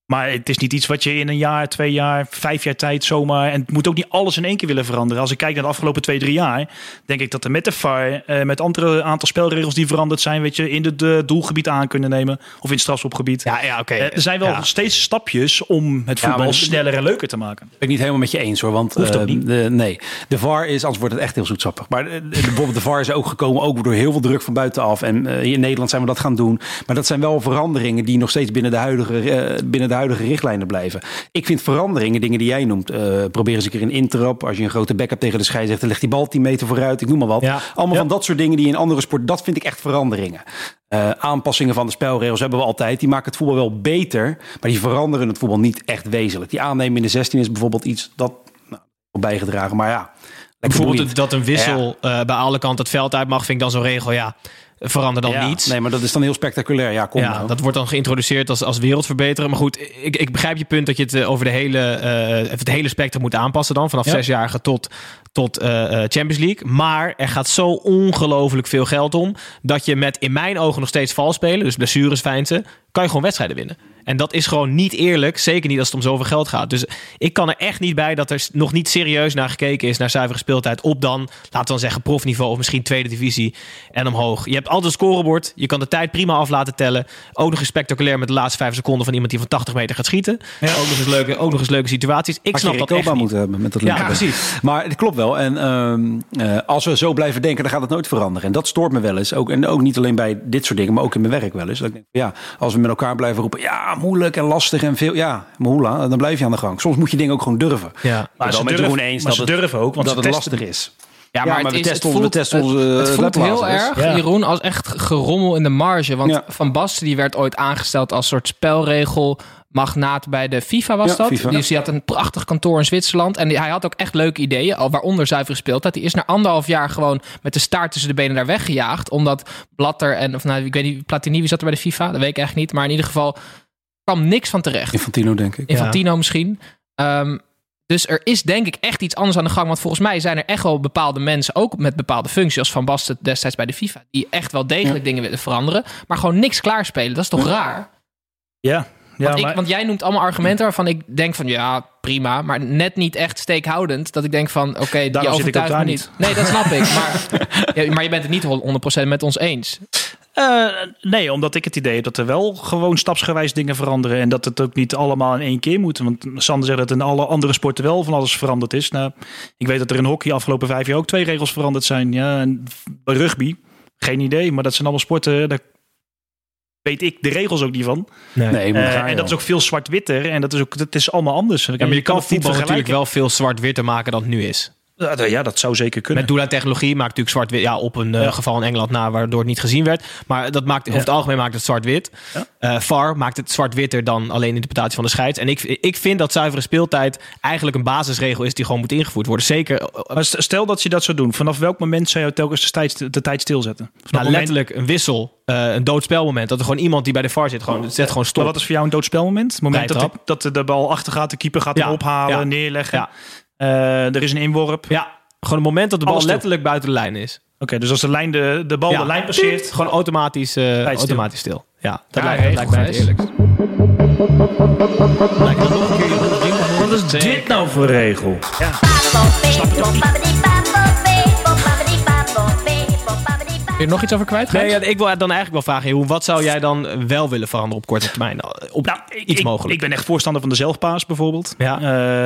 maar het is niet iets wat je in een jaar, twee jaar, vijf jaar tijd zomaar... En het moet ook niet alles in één keer willen veranderen. Als ik kijk naar de afgelopen twee, drie jaar... denk ik dat er met de VAR, eh, met andere aantal spelregels die veranderd zijn... weet je, in het doelgebied aan kunnen nemen. Of in het strafschopgebied. Ja, ja oké. Eh, er zijn wel Ja. steeds stapjes om het voetbal sneller en leuker te maken. ben ik niet helemaal met je eens hoor. Want Hoeft ook eh, niet. De, nee, de VAR is, anders wordt het echt heel zoetsappig. Maar de- bijvoorbeeld de VAR is ook gekomen ook door heel veel druk van buitenaf. En hier in Nederland zijn we dat gaan doen. Maar dat zijn wel veranderingen die nog steeds binnen de huidige, binnen de huidige richtlijnen blijven. Ik vind veranderingen, dingen die jij noemt. eh probeer eens een keer een intrap. Als je een grote backup tegen de scheidsrechter legt die bal 10 meter vooruit. Ik noem maar wat. Ja. Allemaal Ja. van dat soort dingen die in andere sport. Dat vind ik echt veranderingen. Eh, aanpassingen van de spelregels hebben we altijd. Die maken het voetbal wel beter. Maar die veranderen het voetbal niet echt wezenlijk. Die aannemen in de 16 is bijvoorbeeld iets dat nou, bijgedragen. Maar ja, Bijvoorbeeld dat een wissel eh, bij alle kanten het veld uit mag, vind ik dan zo'n regel. Ja, verander dan Ja, niets. Nee, maar dat is dan heel spectaculair. Ja, kom ja, nou. dat wordt dan geïntroduceerd als, als wereldverbeteren. Maar goed, ik, ik begrijp je punt dat je het eh, over de hele, eh, het hele spectrum moet aanpassen dan. Vanaf Ja. zesjarige tot, tot eh, eh, Champions League. Maar er gaat zo ongelooflijk veel geld om. Dat je met in mijn ogen nog steeds vals spelen. Dus blessures feinten. Kan je gewoon wedstrijden winnen. En dat is gewoon niet eerlijk. Zeker niet als het om zoveel geld gaat. Dus ik kan er echt niet bij dat er nog niet serieus naar gekeken is. Naar zuivere speeltijd. Op dan, laten we dan zeggen, profniveau. Of misschien tweede divisie en omhoog. Je hebt altijd een scorebord. Je kan de tijd prima af laten tellen. Ook nog eens spectaculair met de laatste vijf seconden van iemand die van 80 meter gaat schieten. Ook, nog eens leuke, ook nog eens leuke situaties. Ik Had snap dat echt moeten hebben met dat Ja, precies. Maar het klopt wel. En ehm, eh, als we zo blijven denken, dan gaat het nooit veranderen. En dat stoort me wel eens. Ook, en ook niet alleen bij dit soort dingen, maar ook in mijn werk wel eens. Dat ik denk, ja, als we met elkaar blijven roepen, ja, moeilijk en lastig en veel. Ja, maar hoela, dan blijf je aan de gang. Soms moet je dingen ook gewoon durven. Ja. Maar ze Jeroen eens maar dat ze het, durven ook, want dat het lastig is. Ja, maar, het, is, testen het we voelt, testen het- onze het voelt heel erg, Ja. Jeroen, als echt gerommel in de marge. Want Ja. Van Basten die werd ooit aangesteld als soort spelregel magnaat bij de FIFA was Ja, dat. FIFA. Dus die had een prachtig kantoor in Zwitserland. En die- hij had ook echt leuke ideeën, al waaronder zuivere speeltijd. Die is na anderhalf jaar gewoon met de staart tussen de benen daar weggejaagd. Omdat Blatter en, of nou, ik weet niet, Platini, wie zat er bij de FIFA? Dat weet ik echt niet. Maar in ieder geval kwam niks van terecht. Infantino, denk ik. Infantino misschien. Ehm, dus er is denk ik echt iets anders aan de gang. Want volgens mij zijn er echt wel bepaalde mensen, ook met bepaalde functies, als Van Basten destijds bij de FIFA, die echt wel degelijk dingen willen veranderen, maar gewoon niks klaarspelen. Dat is toch raar? Ja, ja Want, ik, maar- want jij noemt allemaal argumenten waarvan ik denk van ja, prima, maar net niet echt steekhoudend. Dat ik denk van oké, die ik ook overtuigt me daar niet. Nee, dat snap ik. Maar, *laughs* ja, maar je bent het niet 100% met ons eens. Eh, nee, omdat ik het idee heb dat er wel gewoon stapsgewijs dingen veranderen. En dat het ook niet allemaal in één keer moet. Want Sander zegt dat in alle andere sporten wel van alles veranderd is. Nou, ik weet dat er in hockey afgelopen vijf jaar ook twee regels veranderd zijn. Ja, en bij rugby, geen idee. Maar dat zijn allemaal sporten, daar weet ik de regels ook niet van. Nee. Nee, maar Eh, en dat is ook veel zwart-witter. En dat is ook dat is allemaal anders. Ja, maar je kan niet voetbal natuurlijk wel veel zwart-witter maken dan het nu is. Ja, dat- Ja, dat zou zeker kunnen. Met doel technologie maakt natuurlijk zwart-wit. Ja, op een eh, geval in Engeland na, waardoor het niet gezien werd. Maar dat maakt, over het algemeen maakt het zwart-wit. Ja. Eh, VAR maakt het zwart-witter dan alleen interpretatie van de scheids. En ik, ik vind dat zuivere speeltijd eigenlijk een basisregel is die gewoon moet ingevoerd worden. Zeker eh, Maar stel dat je dat zou doen. Vanaf welk moment zou je telkens de tijd, de tijd stilzetten? Vanaf nou, moment- letterlijk een wissel, eh, een doodspelmoment. Dat er gewoon iemand die bij de VAR zit, gewoon, zet gewoon stop. Maar wat is voor jou een doodspelmoment? Het moment dat de, dat de- bal achter gaat, de keeper gaat hem ophalen, ja, neerleggen. Ja. Eh, er is een inworp. Ja, gewoon het moment dat de bal Alles stil. letterlijk buiten de lijn is. Oké, dus als de, lijn de, de bal Ja. de lijn passeert, Gewoon automatisch, eh, stil. automatisch stil. Ja, dat Ja, lijkt, dat lijkt mij het eerlijkst. wat is dit nou voor regel? Kun je er nog iets over kwijt? Nee, ja, ik wil dan eigenlijk wel vragen, Jeroen, wat zou jij dan wel willen veranderen op korte termijn? Op Nou, ik, iets ik- mogelijk. Ik ben echt voorstander van de zelfpaas bijvoorbeeld. Ja.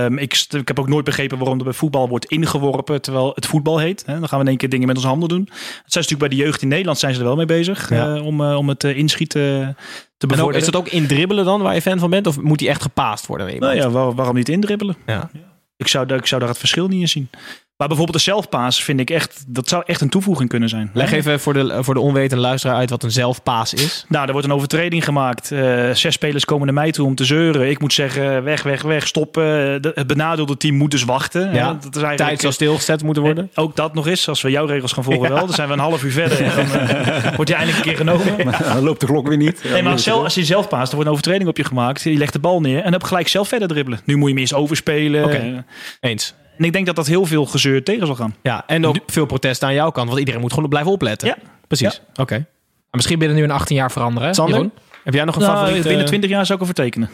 Ehm, ik, ik heb ook nooit begrepen waarom er bij voetbal wordt ingeworpen terwijl het voetbal heet. Hè, dan gaan we in één keer dingen met onze handen doen. Het zijn natuurlijk bij de jeugd in Nederland zijn ze er wel mee bezig Ja. eh, om, eh, om het eh, inschieten te en ook, bevorderen. is dat ook indribbelen dan, waar je fan van bent? Of moet die echt gepaast worden? Nou ja, waar- waarom niet indribbelen? Ja. Ik zou, daar- ik zou daar het verschil niet in zien. Maar bijvoorbeeld de zelfpaas vind ik echt, dat zou echt een toevoeging kunnen zijn. Leg even voor de, voor de onwetende luisteraar uit wat een zelfpaas is. Nou, er wordt een overtreding gemaakt. Eh, zes spelers komen naar mij toe om te zeuren. Ik moet zeggen, weg, weg, weg, stoppen. De- het benadeelde team moet dus wachten. Ja. Hè, Dat is eigenlijk, Tijd zou stilgezet moeten worden. Ook dat nog eens, als we jouw regels gaan volgen wel. Dan zijn we een half uur verder en dan eh, *laughs* wordt je eindelijk een keer genomen. Dan loopt de klok weer niet. Nee, maar zelf, als je zelf paast, er wordt een overtreding op je gemaakt. Je legt de bal neer en dan gelijk zelf verder dribbelen. Nu moet je hem eerst overspelen. Eh, Eens. En ik denk dat dat heel veel gezeur tegen zal gaan. Ja, en ook veel protesten aan jouw kant, want iedereen moet gewoon blijven opletten. Ja. Precies. Oké. Maar misschien binnen nu een 18 jaar veranderen. Sander, Jeroen? heb jij nog een Nou, favoriet? binnen eh, 20 jaar zou ik ervoor tekenen.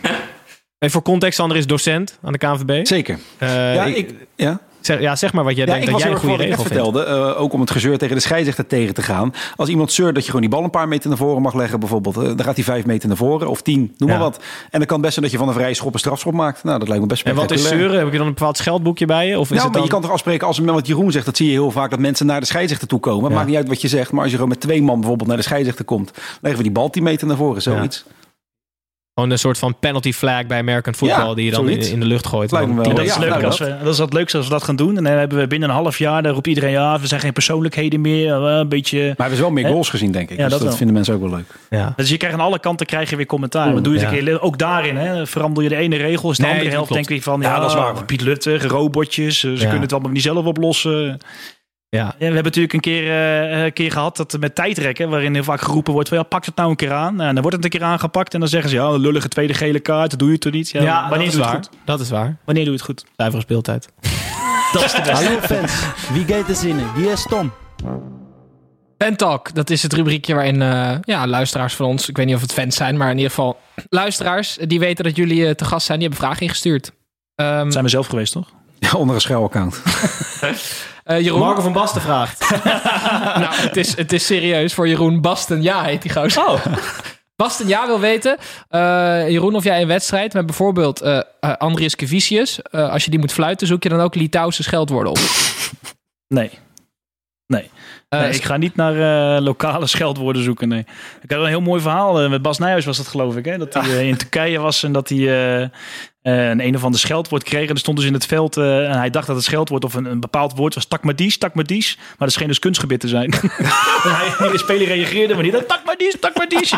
Even voor context, Sander is docent aan de KNVB. Zeker. Eh, Ja, ik- ik, ja. Zeg, ja, zeg maar wat jij Ja, denkt dat jij een goede regel vindt. vertelde. eh, ook om het gezeur tegen de scheidsrechter tegen te gaan. Als iemand zeurt dat je gewoon die bal een paar meter naar voren mag leggen bijvoorbeeld. eh, dan gaat hij vijf meter naar voren of tien, noem Ja. maar wat. En dan kan best zijn dat je van een vrije schop een strafschop maakt. Nou, dat lijkt me best En wat is zeuren? Heb je dan een bepaald scheldboekje bij je? Of is Nou, het maar je kan toch afspreken als wat Jeroen zegt, dat zie je heel vaak, dat mensen naar de scheidsrechter toe komen. Ja. maakt niet uit wat je zegt, maar als je gewoon met twee man bijvoorbeeld naar de scheidsrechter komt, leggen we die bal 10 meter naar voren, zoiets. Gewoon een soort van penalty flag bij American football Ja, die je dan in, de lucht gooit. Wel. dat, is leuk nou, als we, dat is het leukste als we dat gaan doen. En dan hebben we binnen een half jaar, dan roept iedereen, ja, we zijn geen persoonlijkheden meer. eh, Een beetje... Maar we hebben wel meer Hè? goals gezien, denk ik. Ja, dus dat dat, vinden mensen ook wel leuk. Ja. Dus je krijgt aan alle kanten krijg je weer commentaar. Dan doe je het Ja. een keer, ook daarin, hè, verander je de ene regel, is de Nee, andere helft denk ik van, Ja, ja, dat is waar. Piet Luttig, robotjes, eh, ze kunnen het allemaal niet zelf oplossen. Ja. Ja, we hebben natuurlijk een keer, eh, een keer gehad dat met tijdrekken, waarin heel vaak geroepen wordt van ja, pak het nou een keer aan. Nou, dan wordt het een keer aangepakt en dan zeggen ze ja, een lullige tweede gele kaart, dat doe je toch niet? Ja, Ja, wanneer dat is doe je het goed? Dat is waar. Wanneer doe je het goed? Zuivere speeltijd. *laughs* Dat is de beste. Hallo fans, wie gaat er zinnen? Wie is Tom? Fan Talk, dat is het rubriekje waarin eh, ja, luisteraars van ons, ik weet niet of het fans zijn, maar in ieder geval luisteraars, die weten dat jullie eh, te gast zijn, die hebben vragen ingestuurd. Ehm, Dat zijn we zelf geweest, toch? Ja, onder een schuilaccount. *laughs* eh, Jeroen, Marco van Basten vraagt. *laughs* nou, het is, het is serieus voor Jeroen Basten. Ja, heet die gozer. Oh. *laughs* Basten Ja wil weten, eh, Jeroen, of jij een wedstrijd met bijvoorbeeld eh eh, Andries Kevicius, eh, als je die moet fluiten, zoek je dan ook Litouwse scheldwoorden op? Nee. Nee. Eh, nee, ik ga niet naar eh, lokale scheldwoorden zoeken. Nee. Ik had een heel mooi verhaal. met Bas Nijhuis was dat geloof ik. Hè? Dat hij in Turkije was en dat hij eh, eh, een een of ander scheldwoord kreeg. En er stond dus in het veld. eh, en hij dacht dat het scheldwoord of een, een bepaald woord was. Takmadies, takmadies. Maar dat scheen dus kunstgebit te zijn. en *laughs* hij, de speler reageerde maar niet. Takmadies, takmadies.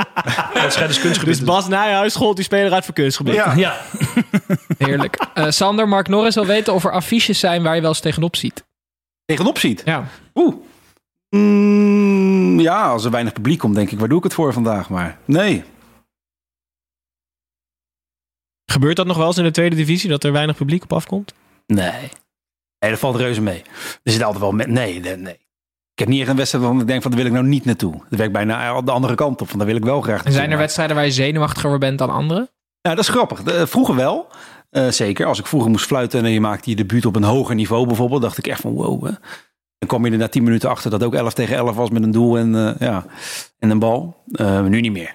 *laughs* Dat schijnt dus kunstgebit Dus Bas Nijhuis schold die speler uit voor kunstgebied. zijn. Ja. *laughs* Heerlijk. Eh, Sander, Mark Norris wil weten of er affiches zijn waar je wel eens tegenop ziet. Tegenop ziet. Ja. Oeh. Mm, ja, als er weinig publiek komt, denk ik, waar doe ik het voor vandaag? Maar nee. Gebeurt dat nog wel eens in de tweede divisie, dat er weinig publiek op afkomt? Nee. Nee, dat valt reuze mee. Er zit altijd wel met. Nee, nee, nee. Ik heb niet echt een wedstrijd waarvan ik denk van daar wil ik nou niet naartoe. Dat werkt bijna de andere kant op. Van daar wil ik wel graag En zijn er wedstrijden waar je zenuwachtiger bent dan andere? Ja, dat is grappig. De- vroeger wel. Eh, zeker. Als ik vroeger moest fluiten en je maakte je debuut op een hoger niveau bijvoorbeeld, dacht ik echt van wow. Hè. Dan kwam je er na 10 minuten achter dat ook 11 tegen 11 was met een doel en, eh, ja, en een bal. Eh, nu niet meer.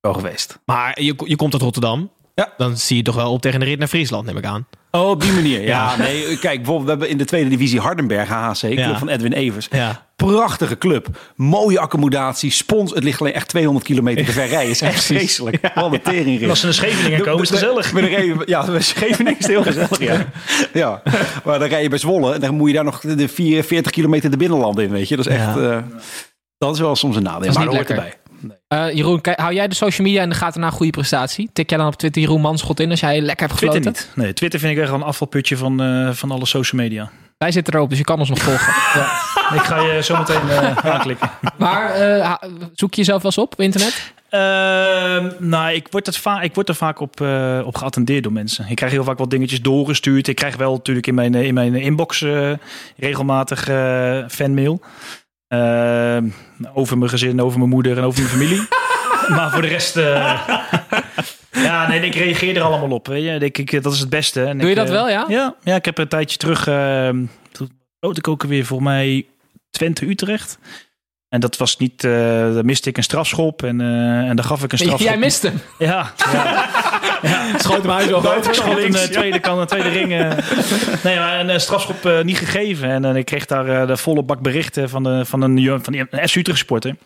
Wel geweest. Maar je, je komt uit Rotterdam. Ja. Dan zie je toch wel op tegen de rit naar Friesland, neem ik aan. Oh, op die manier. *laughs* Ja, Ja. nee, kijk, bijvoorbeeld, we hebben in de tweede divisie Hardenberg HHC, club Ja. van Edwin Evers. Ja. Prachtige club. Mooie accommodatie. Spons. Het ligt alleen echt 200 kilometer te ver *laughs* rijden. is echt vreselijk. Wat een teringrit. Als ze naar Scheveningen komen, is gezellig. Een reden- ja, bij *laughs* Scheveningen is heel gezellig. Ja. ja. Maar dan rij je bij Zwolle. En dan moet je daar nog de 44 kilometer de binnenland in, weet je. Dat is echt... Eh, dat is wel soms een nadeel. is maar niet dat hoort lekker. Eh, Jeroen, hou jij de social media in de gaten na een goede prestatie? Tik jij dan op Twitter Jeroen Manschot in als jij lekker hebt Twitter gefloten? niet. Nee, Twitter vind ik echt een afvalputje van, eh, van alle social media. Wij zitten erop, dus je kan ons nog volgen. *laughs* Ik ga je zo meteen eh, *laughs* aanklikken. Maar zoek je jezelf wel eens op op internet? Ehm, nou, ik word, het ik word er vaak op, op geattendeerd door mensen. Ik krijg heel vaak wat dingetjes doorgestuurd. Ik krijg wel natuurlijk in mijn, in mijn inbox regelmatig fanmail. Ehm, over mijn gezin, over mijn moeder en over mijn familie. *laughs* maar voor de rest... eh, *laughs* ja, nee, ik reageer er allemaal op. Weet je. Ik, ik, dat is het beste. En Doe je ik, dat eh, wel, ja? Ja, ja, ik heb een tijdje terug... ehm toen ik ook weer voor mij Twente-Utrecht. En dat was niet... daar miste ik een strafschop. En, eh en daar gaf ik een strafschop. Jij mist hem. Ja, ja. *laughs* Schoot hem huis wel Ik schot een eh, tweede, kan een tweede ring. eh. nee, maar een strafschop niet gegeven. En ik kreeg daar de volle bak berichten van, de, van een, van een FC Utrecht supporter.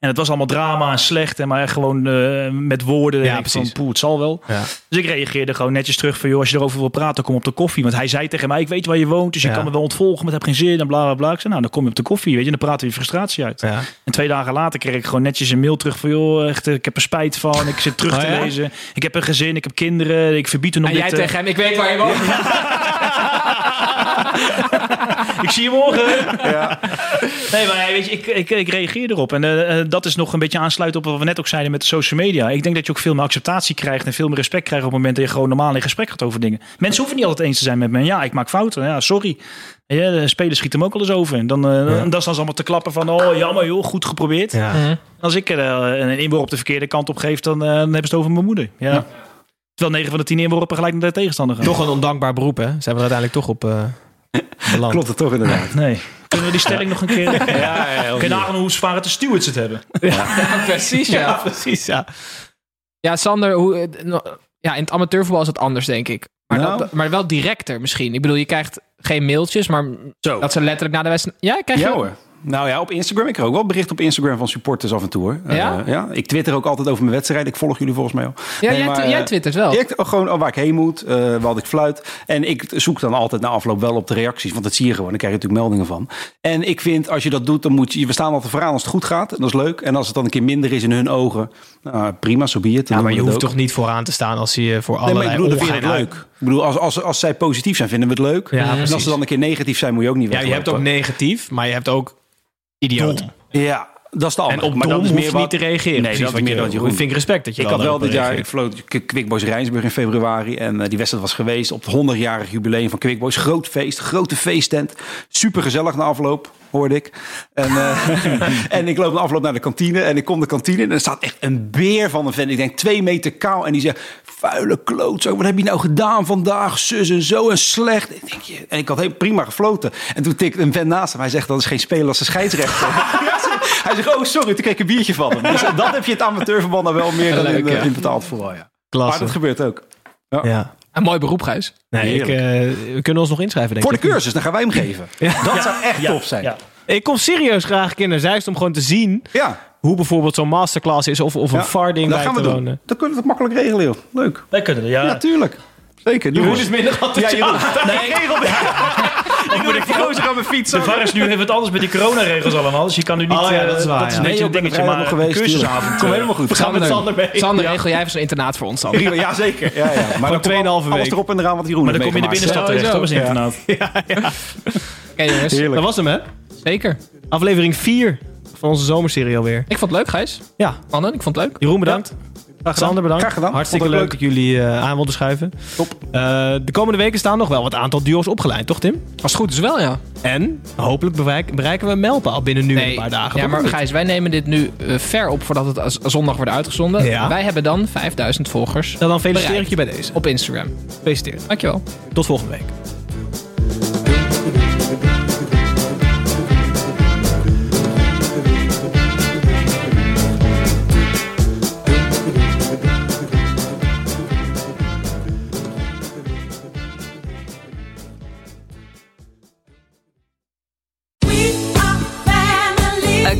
En het was allemaal drama en slecht. En maar echt gewoon eh, met woorden. Ja, precies. Van, poeh, het zal wel. Ja. Dus ik reageerde gewoon netjes terug van... joh, als je erover wil praten, kom op de koffie. Want hij zei tegen mij, ik weet waar je woont. Dus je Ja. kan me wel ontvolgen, maar het heb geen zin. En bla, bla, bla. Ik zei, nou, dan kom je op de koffie, weet je. Dan praten we je frustratie uit. Ja. En twee dagen later kreeg ik gewoon netjes een mail terug van... joh, echt, ik heb er spijt van. Ik zit terug Oh, te lezen. Ik heb een gezin, ik heb kinderen. Ik verbied er nog En jij dit... eh, tegen hem, ik weet waar je woont. *laughs* ik zie je morgen. Nee, maar weet je, ik, ik, ik reageer erop. En eh, eh, dat is nog een beetje aansluiten op wat we net ook zeiden met de social media. Ik denk dat je ook veel meer acceptatie krijgt en veel meer respect krijgt op het moment dat je gewoon normaal in gesprek gaat over dingen. Mensen hoeven niet altijd eens te zijn met me. Ja, ik maak fouten. Ja, sorry. Ja, de spelers schieten hem ook wel eens over. En dan, eh, dan is dan allemaal te klappen van, oh jammer joh, goed geprobeerd. Ja. Als ik een inworp de verkeerde kant op geef, dan, dan hebben ze het over mijn moeder. Ja. Terwijl 9 van de 10 inworpen gelijk naar de tegenstander gaan. Toch een ondankbaar beroep, hè? Ze hebben er uiteindelijk toch op eh *laughs* beland. Klopt het toch inderdaad. Nee. Kunnen we die stelling nog een keer... Ja, ja, je nagaan hoe zwaar het de stewards het hebben? Ja, precies, ja. *laughs* Ja, precies, ja. Ja, Sander, hoe, eh, ja, in het amateurvoetbal is het anders, denk ik. Maar, Nou. dat, maar wel directer misschien. Ik bedoel, je krijgt geen mailtjes, maar Zo. dat ze letterlijk na de wedstrijd... Ja, krijg je... Ja hoor. Nou ja, op Instagram. Ik krijg ook wel bericht op Instagram van supporters af en toe hoor. Ja? Eh, ja? Ik twitter ook altijd over mijn wedstrijd. Ik volg jullie volgens mij al. Ja, Nee, jij, maar, eh, jij twittert wel. Ik, gewoon oh, waar ik heen moet, eh wat ik fluit. En ik zoek dan altijd na afloop wel op de reacties. Want dat zie je gewoon. Daar krijg je natuurlijk meldingen van. En ik vind, als je dat doet, dan moet je... We staan altijd vooraan als het goed gaat. En dat is leuk. En als het dan een keer minder is in hun ogen. Nou, prima, zo so be it. Dan Ja, maar je hoeft het toch niet vooraan te staan als je voor Nee, maar ik bedoel, dan vind het leuk. Ik bedoel, als, als, als zij positief zijn, vinden we het leuk. Ja, en als ze dan een keer negatief zijn, moet je ook niet Ja, je hebt ook negatief, maar je hebt ook idioot. Ja, dat is de andere. En op maar dat is meer niet te reageren. Nee, dat is meer je, wat Jeroen. Ik vind respect dat je Ik wel had wel dit jaar, ik K- Quickboys Rijnsburg in februari. En eh, die wedstrijd was geweest op het 100-jarig jubileum van Quickboys. Groot feest, grote feesttent. Super gezellig na afloop, hoorde ik. En, eh, *laughs* en ik loop na afloop naar de kantine. En ik kom de kantine en er staat echt een beer van een vent. Ik denk twee meter kaal. En die zegt, vuile klootzak, wat heb je nou gedaan vandaag? Zus en zo en slecht. Ik denk, je- en ik had heel prima gefloten. En toen tikte een vent naast hem. Hij zegt, dat is geen speler als de scheidsrechter. *laughs* *laughs* Hij zegt, oh sorry, toen kreeg ik een biertje van hem. Dus dat heb je het amateurverband nou wel meer dan Leuk, eh, ja. in betaald voetbal. Ja. Klasse. Maar dat gebeurt ook. Ja. Een mooi beroep, Gijs. Nee, ik, eh, we kunnen ons nog inschrijven, denk Voor de ik. cursus, dan gaan wij hem geven. Dat zou echt Ja, tof zijn. ja. Ik kom serieus graag een keer naar Zeist om gewoon te zien Ja, hoe bijvoorbeeld zo'n masterclass is of, of een ja. farding dat bij gaan we te doen. wonen. Dan kunnen we het makkelijk regelen, joh. Leuk. Wij kunnen ja. Ja, tuurlijk. Zeker. Doe Jeroen eens. is minder Ja, enthousiast. Jeroen. *laughs* Nee, *laughs* *laughs* *laughs* ik moet ik *laughs* gozer aan mijn fiets. De VAR is nu even het anders met die coronaregels allemaal. Dus je kan nu niet... Oh ja, eh, dat is waar, Dat is ja. een beetje Nee, een dingetje, maar cursusavond. Kom helemaal goed. We gaan met Sander mee. Sander, regel jij even zo'n internaat voor ons, Sander. Ja, zeker. Ja, ja. *laughs* Maar dan 2,5 komt alles week. erop en eraan wat Jeroen Maar dan kom je in de binnenstad terecht, hoor, als internaat. Oké, jongens. Dat was hem, hè? Zeker. Aflevering 4 van onze zomerserie alweer. Ik vond het leuk, Gijs. Ja, Mannen, ik vond het leuk. Jeroen bedankt. Sander bedankt. Graag gedaan. Hartstikke leuk ik dat jullie eh, aan wilden schuiven. Top. Eh, de komende weken staan nog wel wat aantal duo's opgeleid, toch Tim? Als het goed is wel, ja. En hopelijk bereik- bereiken we een mijlpaal binnen nu en een paar dagen. Ja, maar? Gijs, wij nemen dit nu eh, ver op voordat het als- zondag wordt uitgezonden. Ja. Wij hebben dan 5000 volgers Nou, dan feliciteer ik je bij deze. op Instagram. Gefeliciteerd. Dankjewel. Tot volgende week.